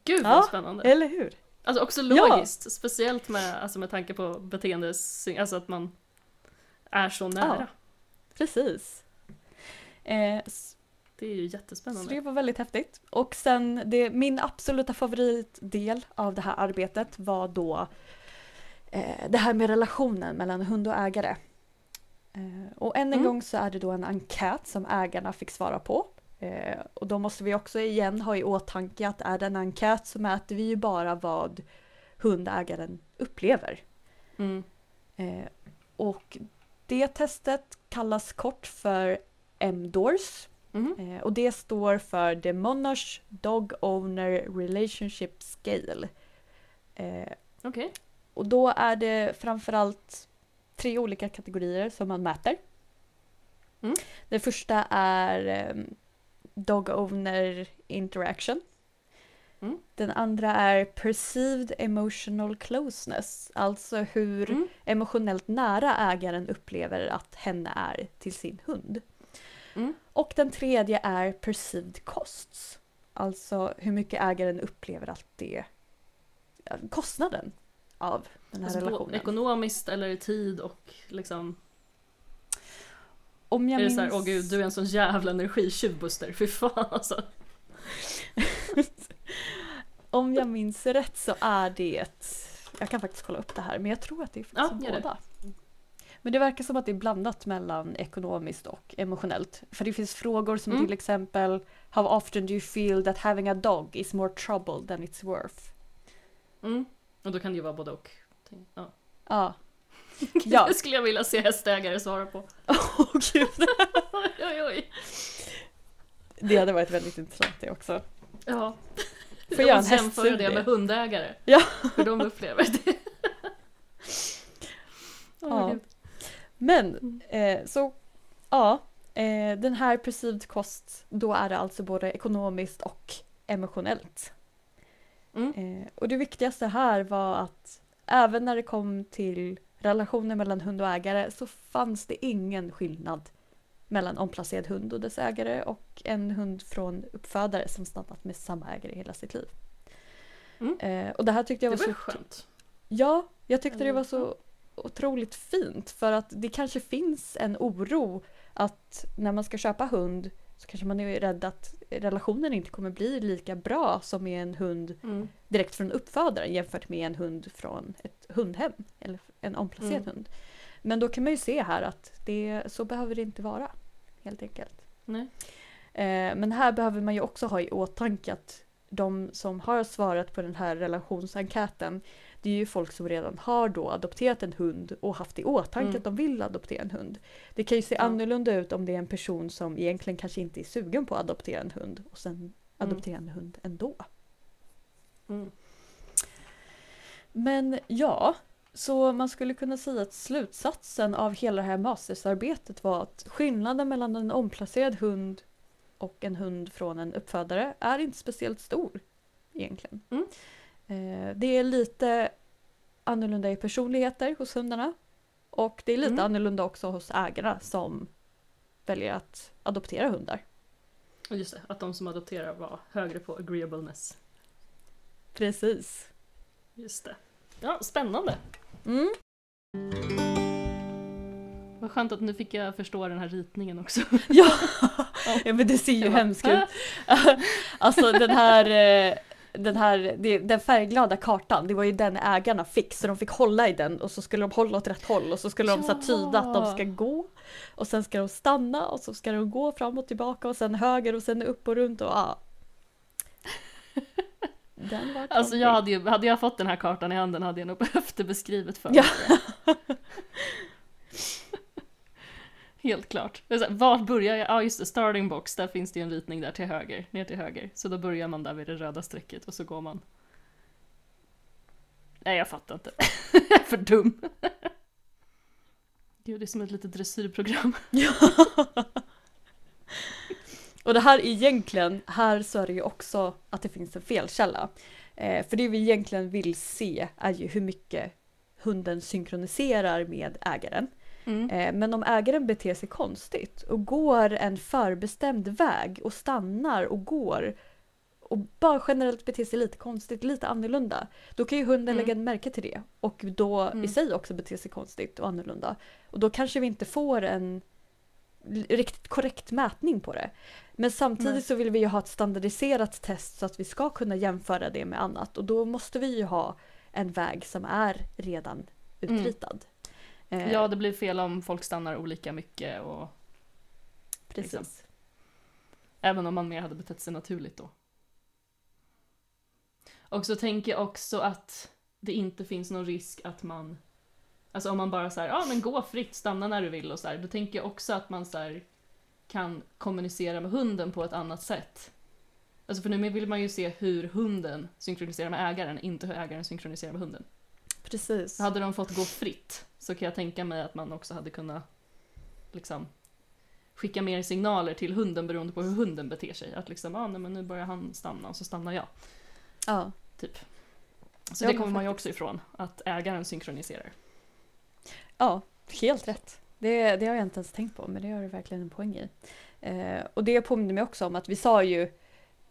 Gud vad Ja, spännande. Eller hur? Alltså också Ja. logiskt, speciellt med, alltså med tanke på beteendes, alltså att man är så nära. Precis. Eh, Det är ju så jättespännande. det var väldigt häftigt. Och sen det, min absoluta favoritdel av det här arbetet var då eh, det här med relationen mellan hund och ägare. Eh, och än en Mm. gång så är det då en enkät som ägarna fick svara på. Eh, och då måste vi också igen ha i åtanke att är det en enkät så mäter vi ju bara vad hundägaren upplever. Mm. Eh, och det testet kallas kort för MDORS. Eh, och det står för The Monash Dog Owner Relationship Scale. Eh, Okej. och då är det framförallt tre olika kategorier som man mäter. Mm. Den första är ehm, Dog Owner Interaction. Mm. Den andra är Perceived Emotional Closeness, alltså hur Mm. emotionellt nära ägaren upplever att henne är till sin hund. Mm. Och den tredje är Perceived Costs, alltså hur mycket ägaren upplever att det ja, kostnaden av den här Alltså, relationen. ekonomiskt eller i tid och liksom Om jag är det minns... åh gud du är en sån jävla energitjuv Buster, fy fan alltså. Om jag minns rätt så är det. Jag kan faktiskt kolla upp det här men jag tror att det är Ja, faktiskt gör det. Men det verkar som att det är blandat mellan ekonomiskt och emotionellt. För det finns frågor som Mm. till exempel How often do you feel that having a dog is more trouble than it's worth? Mm. Och då kan det ju vara både och. Ja. Ja. Ja. Det skulle jag vilja se hästägare svara på. Åh gud. Oj, oj, oj. Det hade varit väldigt intressant det också. Ja. Får jag en jämföra det med hundägare. Ja. Hur de upplever det. Åh, Ja. Men eh, så ja, eh, den här perceived cost, då är det alltså både ekonomiskt och emotionellt. Mm. Eh, och det viktigaste här var att även när det kom till relationer mellan hund och ägare så fanns det ingen skillnad mellan omplacerad hund och dess ägare och en hund från uppfödare som stannat med samma ägare hela sitt liv. Mm. Eh, och det här tyckte jag Det var var så skönt. Ja, jag tyckte det var så otroligt fint för att det kanske finns en oro att när man ska köpa hund så kanske man är rädd att relationen inte kommer bli lika bra som med en hund Mm. direkt från uppfödaren jämfört med en hund från ett hundhem eller en omplacerad Mm. hund. Men då kan man ju se här att det, så behöver det inte vara helt enkelt. Nej. Eh, men här behöver man ju också ha i åtanke att de som har svarat på den här relationsenkäten det är ju folk som redan har då adopterat en hund och haft i åtanke Mm. att de vill adoptera en hund. Det kan ju se Ja. annorlunda ut om det är en person som egentligen kanske inte är sugen på att adoptera en hund och sen adoptera en hund ändå. Mm. Men ja, så man skulle kunna säga att slutsatsen av hela det här mastersarbetet var att skillnaden mellan en omplacerad hund och en hund från en uppfödare är inte speciellt stor egentligen. Mm. Eh, det är lite annorlunda i personligheter hos hundarna och det är lite Mm. annorlunda också hos ägarna som väljer att adoptera hundar. Just det, att de som adopterar var högre på agreeableness. Precis. Just det. Ja, spännande. Mm. Vad skönt att nu fick jag förstå den här ritningen också. Ja, ja men det ser ju Jag hemskt ut. alltså den här, eh, den här det, den färgglada kartan, det var ju den ägarna fick så de fick hålla i den och så skulle de hålla åt rätt håll och så skulle de så tyda att de ska gå och sen ska de stanna och så ska de gå fram och tillbaka och sen höger och sen upp och runt och ja. Den var Alltså jag hade ju, hade jag fått den här kartan i handen hade jag nog behövt det beskrivet för Ja. Helt klart. Var börjar jag? Ja just det, starting box, där finns det ju en ritning där till höger, ner till höger. Så då börjar man där vid det röda strecket och så går man. Nej jag fattar inte. jag är för dum. Gud det är som ett litet dressyrprogram. Ja. Och det här egentligen, här så är det ju också att det finns en felkälla. Eh, för det vi egentligen vill se är ju hur mycket hunden synkroniserar med ägaren. Mm. Eh, men om ägaren beter sig konstigt och går en förbestämd väg och stannar och går och bara generellt beter sig lite konstigt, lite annorlunda. Då kan ju hunden Mm. lägga märke till det och då Mm. i sig också bete sig konstigt och annorlunda. Och då kanske vi inte får en riktigt korrekt mätning på det. Men samtidigt Nej. så vill vi ju ha ett standardiserat test så att vi ska kunna jämföra det med annat och då måste vi ju ha en väg som är redan Mm. utritad. Eh, Ja det blir fel om folk stannar olika mycket och precis. liksom. Även om man mer hade betett sig naturligt då. Och så tänker jag också att det inte finns någon risk att man Alltså om man bara säger ja men gå fritt, stanna när du vill och så här, då tänker jag också att man så här, kan kommunicera med hunden på ett annat sätt. Alltså för nu vill man ju se hur hunden synkroniserar med ägaren, inte hur ägaren synkroniserar med hunden. Precis. Hade de fått gå fritt så kan jag tänka mig att man också hade kunnat liksom skicka mer signaler till hunden beroende på hur hunden beter sig. Att liksom, ah, nej, men nu börjar han stanna och så stannar jag. Ja. Typ. Så Ja, det kommer man ju också ifrån, att ägaren synkroniserar. ja, helt rätt. Det, det har jag inte ens tänkt på, men det har du verkligen en poäng i. Eh, och det påminner mig också om att vi sa ju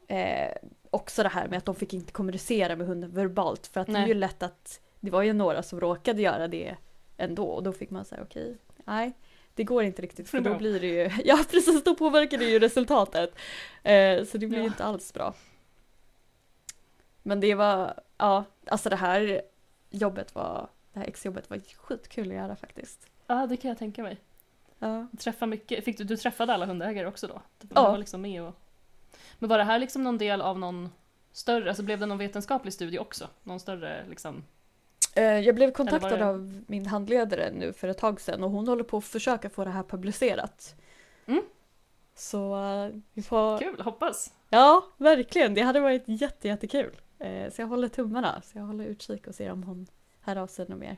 eh, också det här med att de fick inte kommunicera med hunden verbalt för att det är Nej. ju lätt att det var ju några som råkade göra det ändå och då fick man säga okej, nej det går inte riktigt för då blir det ju, ja precis, då påverkar det ju resultatet. Eh, så det blir Ja. inte alls bra. Men det var, ja, alltså det här jobbet var, det här exjobbet var skitkul att göra faktiskt. Ja, det kan jag tänka mig. Ja. Träffa mycket. Fick du, du träffade alla hundägare också då? Du Ja. var liksom med och... Men var det här liksom någon del av någon större, alltså blev det någon vetenskaplig studie också? Någon större liksom... Eh, Jag blev kontaktad det- av min handledare nu för ett tag sedan och hon håller på att försöka få det här publicerat. Mm. Så eh, vi får... Kul, hoppas! Ja, verkligen. Det hade varit jätte, jättekul. Eh, Så jag håller tummarna. Så jag håller utkik och ser om hon hör av sig något mer.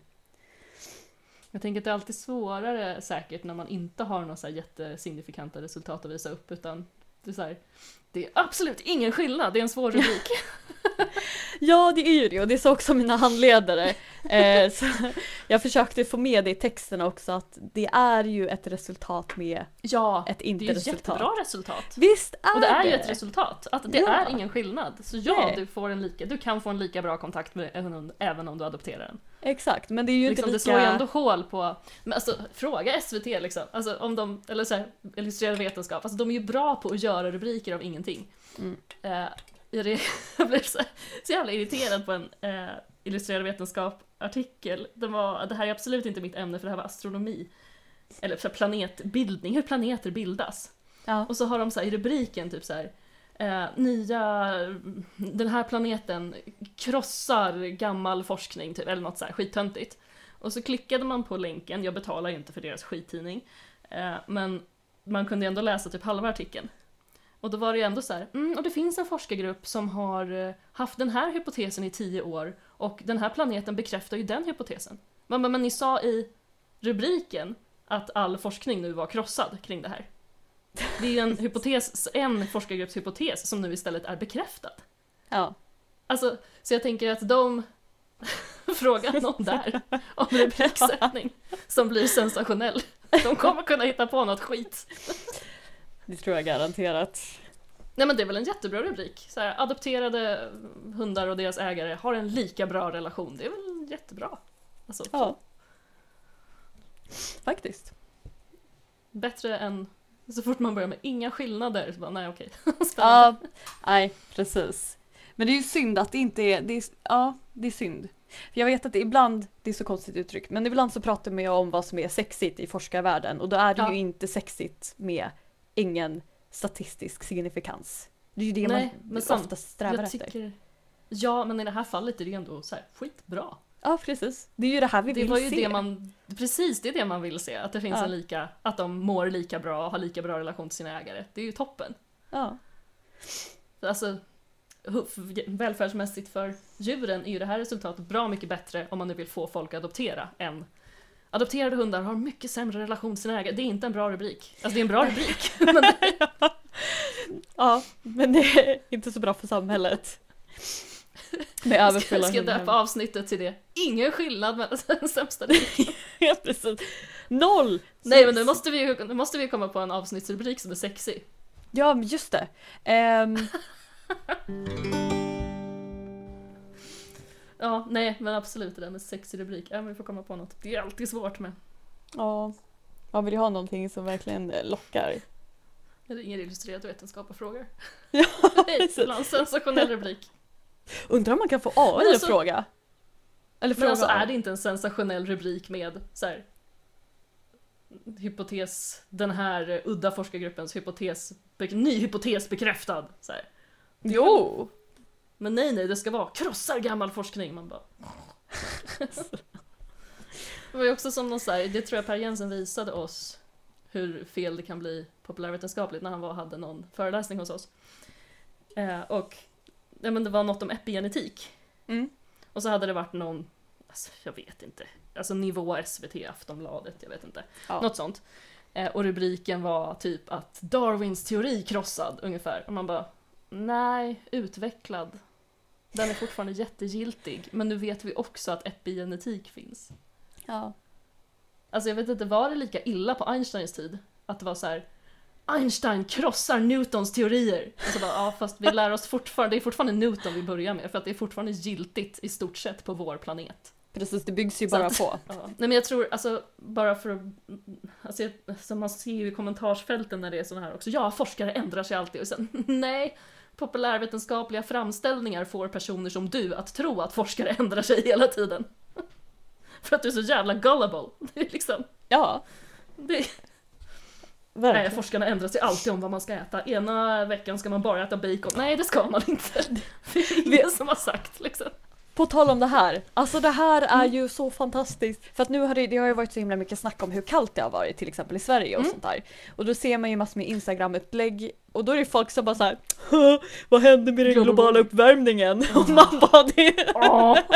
Jag tänker att det är alltid svårare säkert när man inte har några så här jättesignifikanta resultat att visa upp utan det är här, det är absolut ingen skillnad, det är en svår rubrik. Ja, det är ju det och det sa också mina handledare. Eh, så jag försökte få med det i texten också att det är ju ett resultat med Ja, ett det är ju ett inte-resultat. jättebra resultat. Visst är Och det är ju det! ett resultat, att det Ja. är ingen skillnad. Så ja, Nej. du, får en lika, du kan få en lika bra kontakt med en hund även om du adopterar den. Exakt, men det är ju Liksom, inte Det slår ju lika... ändå hål på, men alltså fråga SVT liksom, alltså om de, eller så här, illustrerad vetenskap, alltså de är ju bra på att göra rubriker av ingenting. Mm. Eh, jag re- jag blev så, så jävla irriterad på en eh, illustrerad vetenskap-artikel. Den var, det här är absolut inte mitt ämne för det här var astronomi. Eller så planetbildning, hur planeter bildas. Ja. Och så har de så här, i rubriken typ så här. Eh, nya, den här planeten krossar gammal forskning, typ, eller något så här skittöntigt. Och så klickade man på länken, jag betalar ju inte för deras skittidning, eh, men man kunde ändå läsa typ halva artikeln. Och då var det ju ändå så här, mm, och det finns en forskargrupp som har eh, haft den här hypotesen i tio år och den här planeten bekräftar ju den hypotesen. Men, men, men ni sa i rubriken att all forskning nu var krossad kring det här. Det är ju en hypotes, en forskargrupps hypotes som nu istället är bekräftad. Ja. Alltså, så jag tänker att de frågar någon där om rubriksättning som blir sensationell. De kommer kunna hitta på något skit. Det tror jag garanterat. Nej men det är väl en jättebra rubrik. Så här, adopterade hundar och deras ägare har en lika bra relation. Det är väl jättebra. Alltså, Ja. Faktiskt. Bättre än så fort man börjar med inga skillnader. Så bara, nej okej. Ja, nej precis. Men det är ju synd att det inte är, det är ja det är synd. För jag vet att det ibland, det är så konstigt uttryckt, men ibland så pratar man ju om vad som är sexigt i forskarvärlden och då är det Ja. ju inte sexigt med ingen statistisk signifikans. Det är ju det Nej, man men sam- ofta strävar jag efter. tycker... Ja, men i det här fallet är det ju ändå så här, skitbra. Ja precis, det är ju det här vi Det vill var ju se. det man, precis det är det man vill se. Att det finns Ja. en lika, att de mår lika bra och har lika bra relation till sina ägare. Det är ju toppen. Ja. Alltså, välfärdsmässigt för djuren är ju det här resultatet bra mycket bättre om man nu vill få folk att adoptera än Adopterade hundar har mycket sämre relation till sina ägare. Det är inte en bra rubrik. Alltså det är en bra rubrik. men det, ja, men det är inte så bra för samhället. Med jag ska, överfulla ska hundar. döpa avsnittet till det. Ingen skillnad mellan den sämsta. Ja, precis. Noll! Nej men nu måste vi nu måste vi komma på en avsnittsrubrik som är sexig. Ja, men just det. Ehm, Ja, nej men absolut det där med sexig rubrik. Ja men vi får komma på något. Det är alltid svårt med. ja, man vill ju ha någonting som verkligen eh, lockar. Jag ringer illustrerat vetenskap och frågar. Ja, Hej, en sensationell rubrik. Undrar om man kan få AI Men alltså- att fråga? Eller Men fråga alltså AI. är det inte en sensationell rubrik med så här, hypotes, den här eh, udda forskargruppens hypotes, ny hypotes bekräftad. Så här. Jo! Men nej, nej, det ska vara krossar gammal forskning. Man bara... det var ju också som någon så här, det tror jag Per Jensen visade oss hur fel det kan bli populärvetenskapligt när han var hade någon föreläsning hos oss. Eh, och ja, men det var något om epigenetik. Mm. Och så hade det varit någon, alltså, jag vet inte, alltså nivå SVT, Aftonbladet, jag vet inte. Ja. Något sånt. Eh, och rubriken var typ att Darwins teori krossad ungefär. Och man bara, nej, utvecklad. Den är fortfarande jättegiltig, men nu vet vi också att epigenetik finns. Ja. Alltså jag vet inte, var det lika illa på Einsteins tid? Att det var så här. Einstein krossar Newtons teorier. Och så bara, ja fast vi lär oss fortfarande, det är fortfarande Newton vi börjar med för att det är fortfarande giltigt i stort sett på vår planet. Precis, det byggs ju Så bara att- på. Ja. Nej men jag tror, alltså bara för att, alltså, jag- alltså man ser ju i kommentarsfälten när det är sådana här också, ja forskare ändrar sig alltid och sen nej, populärvetenskapliga framställningar får personer som du att tro att forskare ändrar sig hela tiden. För att du är så jävla gullible. Det är liksom, Ja, det, nej verkligen. forskarna ändrar sig alltid om vad man ska äta. Ena veckan ska man bara äta bacon, nej det ska man inte. Det är ingen som har sagt liksom. På tal om det här, alltså det här är ju så fantastiskt. För att nu har det, det har ju varit så himla mycket snack om hur kallt det har varit till exempel i Sverige och Mm. sånt där. Och då ser man ju massor med Instagram-upplägg och då är det folk som bara såhär Vad händer med den Global- globala uppvärmningen? Och man bara det, Åh.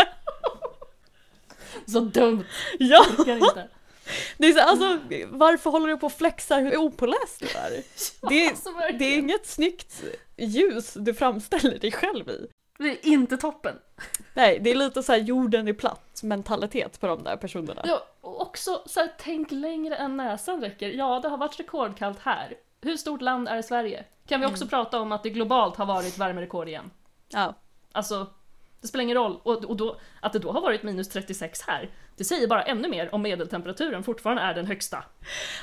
Så dumt, ja! Det är så, alltså varför håller du på och flexar hur opåläst du är? Det, Alltså, det är inget snyggt ljus du framställer dig själv i. Det är inte toppen. Nej, det är lite så här jorden är platt mentalitet på de där personerna. Ja, och också så här, tänk längre än näsan räcker. Ja, det har varit rekordkallt här. Hur stort land är Sverige? Kan vi också Mm. prata om att det globalt har varit värmerekord igen? Ja. Alltså, det spelar ingen roll. Och, och då, att det då har varit minus 36 här, det säger bara ännu mer om medeltemperaturen fortfarande är den högsta.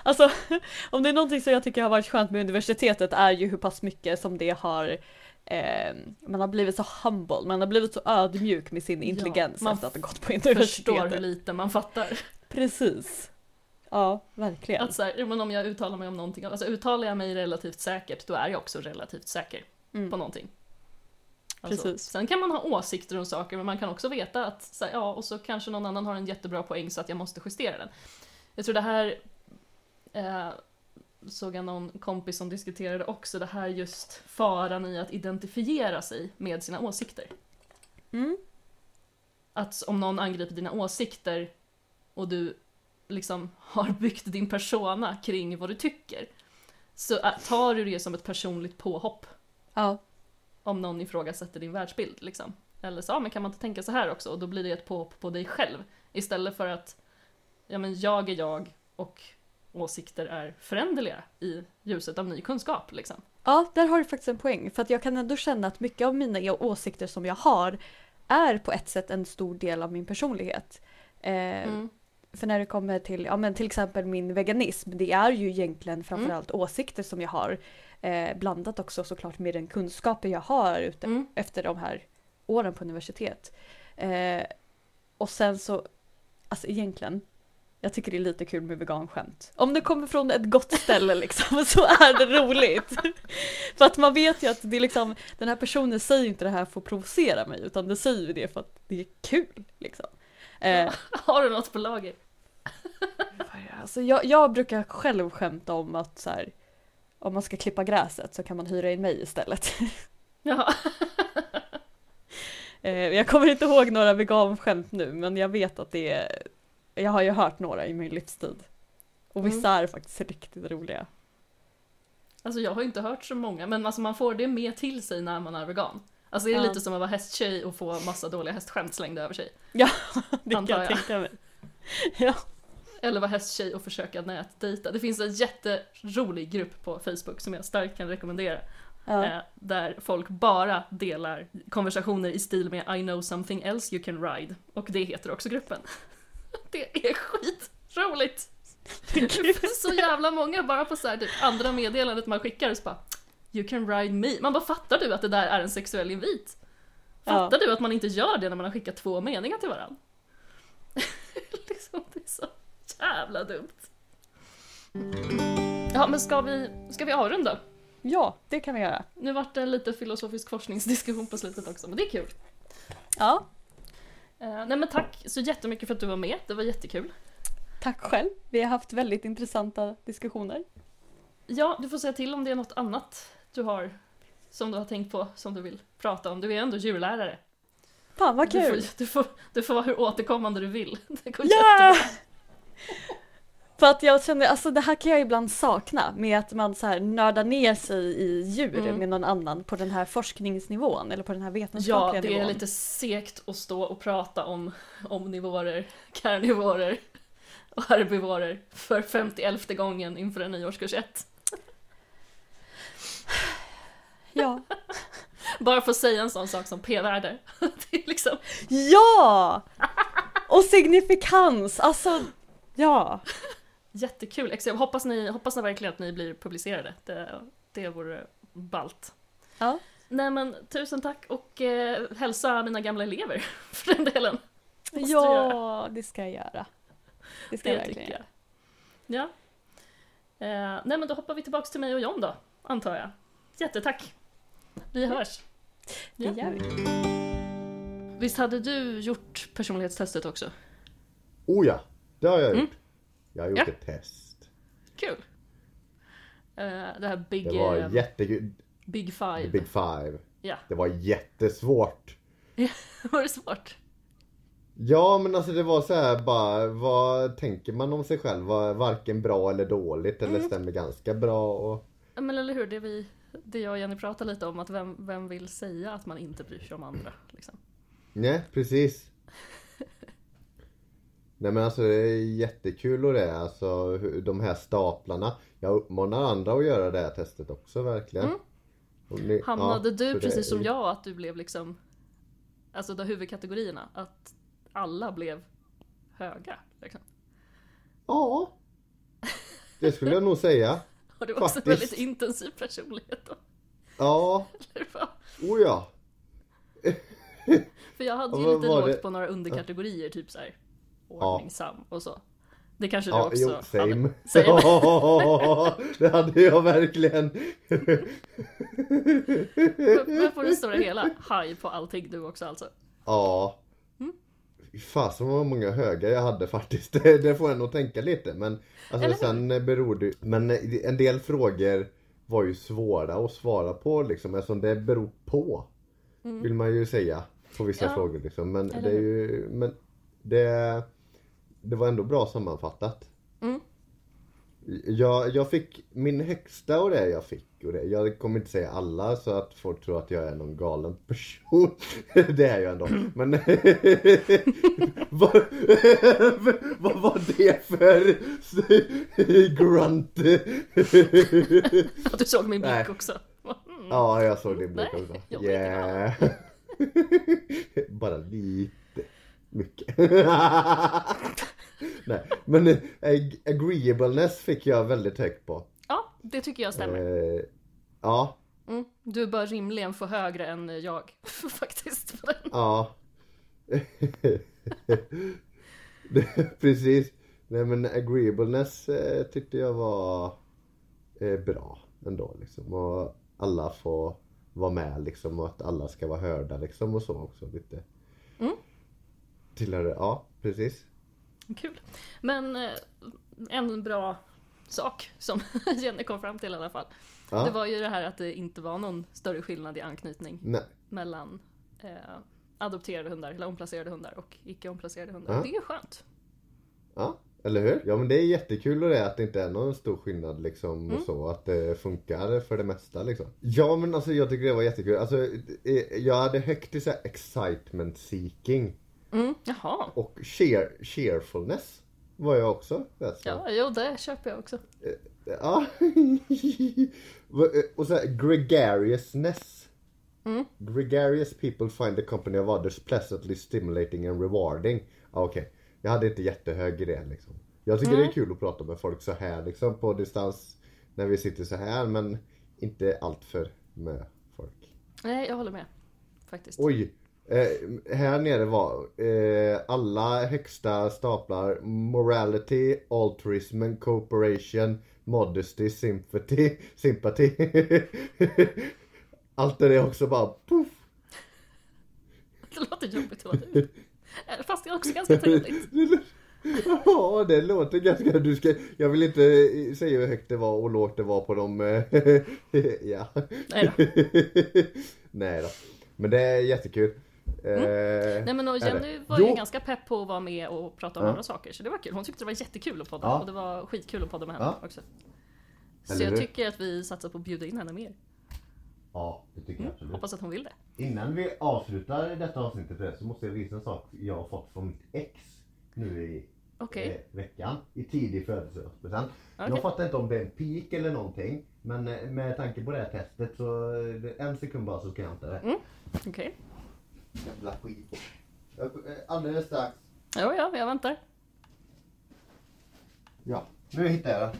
Alltså, om det är någonting som jag tycker har varit skönt med universitetet är ju hur pass mycket som det har eh, man har blivit så humble, man har blivit så ödmjuk med sin Ja, intelligens man efter att ha gått på Förstår hur universitetet. lite man fattar. Precis. Ja, verkligen. Att så här, ja, men om jag uttalar mig om någonting, alltså uttalar jag mig relativt säkert, då är jag också relativt säker Mm. på någonting. Alltså, Precis. Sen kan man ha åsikter om saker, men man kan också veta att, så här, ja, och så kanske någon annan har en jättebra poäng så att jag måste justera den. Jag tror det här, eh, såg jag någon kompis som diskuterade också, det här just faran i att identifiera sig med sina åsikter. Mm. Att om någon angriper dina åsikter och du liksom har byggt din persona kring vad du tycker, så tar du det som ett personligt påhopp Ja, om någon ifrågasätter din världsbild. Liksom. Eller så, ja, men kan man inte tänka så här också? Och då blir det ett påhopp på dig själv. Istället för att, ja men jag är jag och åsikter är föränderliga i ljuset av ny kunskap. Liksom. Ja, där har du faktiskt en poäng. För att jag kan ändå känna att mycket av mina åsikter som jag har är på ett sätt en stor del av min personlighet. Eh, Mm. För när det kommer till, ja men till exempel min veganism, det är ju egentligen framförallt åsikter som jag har. Eh, blandat också såklart med den kunskapen jag har ute, Mm. efter de här åren på universitet. Eh, och sen så, alltså egentligen, jag tycker det är lite kul med veganskämt. Om det kommer från ett gott ställe liksom, så är det roligt. för att man vet ju att det är liksom, den här personen säger inte det här för att provocera mig, utan det säger ju det för att det är kul. Liksom. Eh, Har du något på lager? Alltså jag, jag brukar själv skämta om att så här, om man ska klippa gräset så kan man hyra in mig istället. Ja. Eh, jag kommer inte ihåg några veganskämt nu men jag vet att det är, jag har ju hört några i min livstid. Och vissa är faktiskt riktigt roliga. Alltså jag har inte hört så många, men alltså man får det med till sig när man är vegan. Alltså det är Ja. lite som att vara hästtjej och få massa dåliga hästskämt slängda över sig. Ja, det kan jag jag. tänka mig. Ja. Eller vara hästtjej och försöka nätdejta. Det finns en jätterolig grupp på Facebook som jag starkt kan rekommendera. Ja. Eh, där folk bara delar konversationer i stil med I know something else you can ride. Och det heter också gruppen. Det är skitroligt! så jävla många bara på så här, typ, andra meddelandet man skickar så bara You can ride me. Man bara fattar du att det där är en sexuell invit? Fattar du att man inte gör det när man har skickat två meningar till varandra? liksom, det är så jävla dumt. Ja men ska vi, ska vi avrunda? ja, det kan vi göra. Nu vart det en lite filosofisk forskningsdiskussion på slutet också, men det är kul. Ja, Eh, nej men tack så jättemycket för att du var med, det var jättekul. tack själv. Vi har haft väldigt intressanta diskussioner. Ja, du får säga till om det är något annat du har som du har tänkt på, som du vill prata om. Du är ändå djurlärare. Fan vad Du kul! får, du, får, du får vara hur återkommande du vill. Det går Ja! jättebra. För att jag känner, alltså det här kan jag ibland sakna med att man så här nördar ner sig i djur Mm. med någon annan på den här forskningsnivån eller på den här Ja, vetenskapliga det är nivån. lite segt att stå och prata om omnivorer, karnivorer och herbivorer för 51 gången inför en ny årskurs 1. Ja. Bara för att säga en sån sak som p-värde. Det är liksom, ja! Och signifikans, alltså ja. Jättekul. Jag hoppas, ni, hoppas ni verkligen att ni blir publicerade. Det, det vore ballt. Ja. Nej men tusen tack och eh, hälsa mina gamla elever för den delen. Måste Ja, det ska jag göra. Det ska jag Det verkligen tycker jag. göra. Ja. Eh, nej men då hoppar vi tillbaks till mig och John då, antar jag. Jättetack. Vi hörs. Det Ja. gör vi. Visst hade du gjort personlighetstestet också? Oh ja, det har jag gjort. Mm. Jag har gjort Ja. ett test. Kul. Eh, det här Big, Det var eh, jättekul. big The Five. Big Five. Ja. Det var jättesvårt. Var det svårt? Ja men alltså det var så här bara, vad tänker man om sig själv? Var varken bra eller dåligt eller Mm. stämmer ganska bra och... Ja, Men eller hur, det, vi, det jag och Jenny pratade lite om, att vem, vem vill säga att man inte bryr sig om andra? Liksom. Nej, precis. Nej men alltså det är jättekul och det, alltså de här staplarna. Jag uppmanar andra att göra det här testet också verkligen. Mm. Ni- Hamnade ja, du precis är som jag, att du blev liksom, alltså de huvudkategorierna, att alla blev höga? Liksom. Ja. Det skulle jag nog säga. Och det var också en väldigt intensiv personlighet då. Ja, Eller vad? oh ja. För jag hade Ja, ju vad lite lågt det? på några underkategorier, typ så här ordningsam och så. Det kanske du Ja, också jo, hade. same. Säg det. Ja, hade jag verkligen. Men på det stora hela, haj på allting du också alltså. Ja. Mm. Fasen vad många höga jag hade faktiskt. Det, det får en att tänka lite. Men alltså, sen beror det Men eh, en del frågor var ju svåra att svara på liksom. Eftersom det beror på. Vill man ju säga. På vissa Mm. Ja. frågor liksom. Men Eller det är ju Men det Det var ändå bra sammanfattat. Mm. Jag, jag fick min högsta och det jag fick och det. Jag kommer inte säga alla så att folk tror att jag är någon galen person. Det är jag ändå. Men vad, vad var det för grunt? Du såg min blick också. Mm. Ja, jag såg din blick också. Yeah. Bara lite mycket. Nej, men eh, ag- agreeableness fick jag väldigt högt på. Ja, det tycker jag stämmer. Eh, ja, Mm. Du bör rimligen få högre än jag faktiskt. ja. Precis. Nej men agreeableness eh, tyckte jag var eh, bra ändå liksom. Och alla får vara med liksom och att alla ska vara hörda liksom och så också lite. Mm. Tillhör det, ja precis. Kul. Men eh, en bra sak som Jenny kom fram till i alla fall. Ja. Det var ju det här att det inte var någon större skillnad i anknytning Nej. mellan eh, adopterade hundar, eller omplacerade hundar och icke omplacerade hundar. Ja. Det är skönt. Ja, eller hur? Ja men det är jättekul och det att det inte är någon stor skillnad liksom Mm. så att det funkar för det mesta liksom. Ja men alltså jag tycker det var jättekul. Alltså eh, jag hade högt i så excitement seeking Mm. Jaha. och cheer, cheerfulness var jag också så. Ja, jo det köper jag också. Ja. och så här, gregariousness. Mm. Gregarious people find the company of others pleasantly stimulating and rewarding. Ja, Okej, jag hade inte jättehög i det liksom. Jag tycker det är kul att prata med folk så här liksom på distans. När vi sitter så här men inte allt för med folk. Nej, jag håller med. Faktiskt. Oj! Eh, här nere var eh, alla högsta staplar Morality, Altruism, Cooperation, Modesty, Sympathy, Sympathy. Allt det där också bara poff! Det låter jobbigt att vara du. Eh, Fast det är också ganska trevligt. Ja, det låter ganska... Du ska, jag vill inte säga hur högt det var och lågt det var på dem. eh, ja. Nej då. Nej då. Men det är jättekul. Eh, Nej men och Jenny var ju Jo. ganska pepp på att vara med och prata om Ja. andra saker. Så det var kul. Hon tyckte det var jättekul att podda. Ja. Och det var skitkul att podda med henne Ja. också. Så Eller jag hur? tycker att vi satsar på att bjuda in henne mer. Ja, det tycker jag absolut. Hoppas att hon vill det. Innan vi avslutar detta avsnittet så måste jag visa en sak jag har fått från mitt ex nu i Okej. eh, veckan. I tidig födelsedagspresent. Jag Okej. fattar inte om det är en pik eller någonting. Men eh, med tanke på det här testet så eh, en sekund bara så ska jag hämta det. Mm. Okej. Jävla skit. Jag- eh, Alldeles strax. Jo, ja, jag väntar. Ja, nu hittar jag den.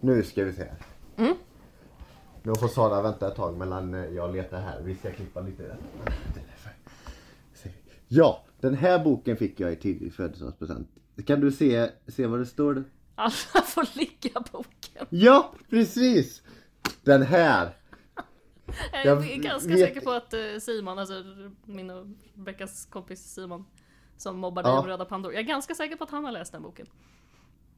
Nu ska vi se. Mm. Nu får Sara vänta ett tag mellan eh, jag letar här. Vi ska klippa lite. Ja, den här boken fick jag i tidig födelsedagspresent. Kan du se, se vad det står? Alla får ligga boken. Ja, precis! Den här. Jag är ganska vet- säker på att eh, Simon, alltså min och Rebeckas kompis Simon, som mobbar dig Ja. röda pandor. Jag är ganska säker på att han har läst den boken.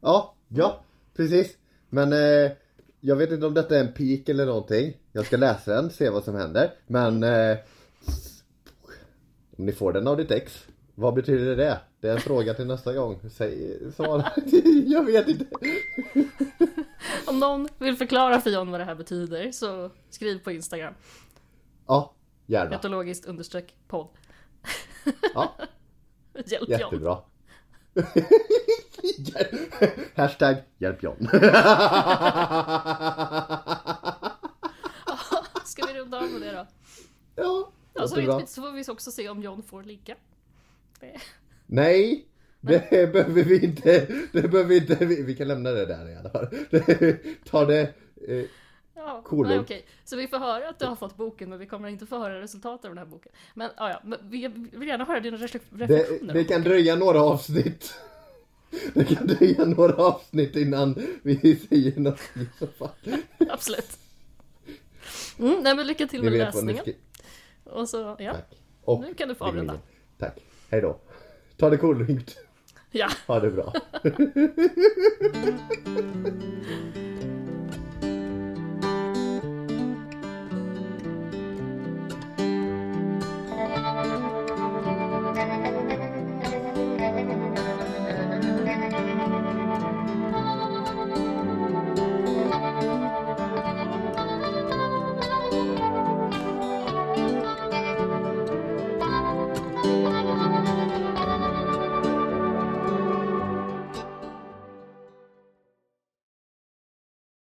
Ja, ja, precis. Men eh, jag vet inte om detta är en pik eller någonting. Jag ska läsa den, se vad som händer. Men eh, om ni får den av ditt ex, vad betyder det? Det är en fråga till nästa gång. Säg, svara. jag vet inte. Om någon vill förklara för John vad det här betyder så skriv på Instagram. Ja, gärna. Etologiskt understreck podd. Ja, Hjälp jättebra. Hashtag hjälp John. Ska vi runda av med det då? ja, Ja, så, jättebra. vet vi, så får vi också se om John får ligga. Det, Nej, det behöver vi inte. Det behöver vi inte. Vi, vi kan lämna det där i alla fall. Ta det. Eh, Ja, Cool. nej, okej. Så vi får höra att du har fått boken men vi kommer inte få höra resultatet av den här boken. Men ja, ja, men vi vill gärna höra dina reflek- Det, reflektioner. det kan dröja några avsnitt. Det kan dröja några avsnitt innan vi säger något i så fall. Absolut. Mm, nej men lycka till Ni med läsningen. ska... Och så, ja. Tack. Och Nu kan du få avrunda. Tack. Hej då. Ta det coolt. Ja. Ha det bra.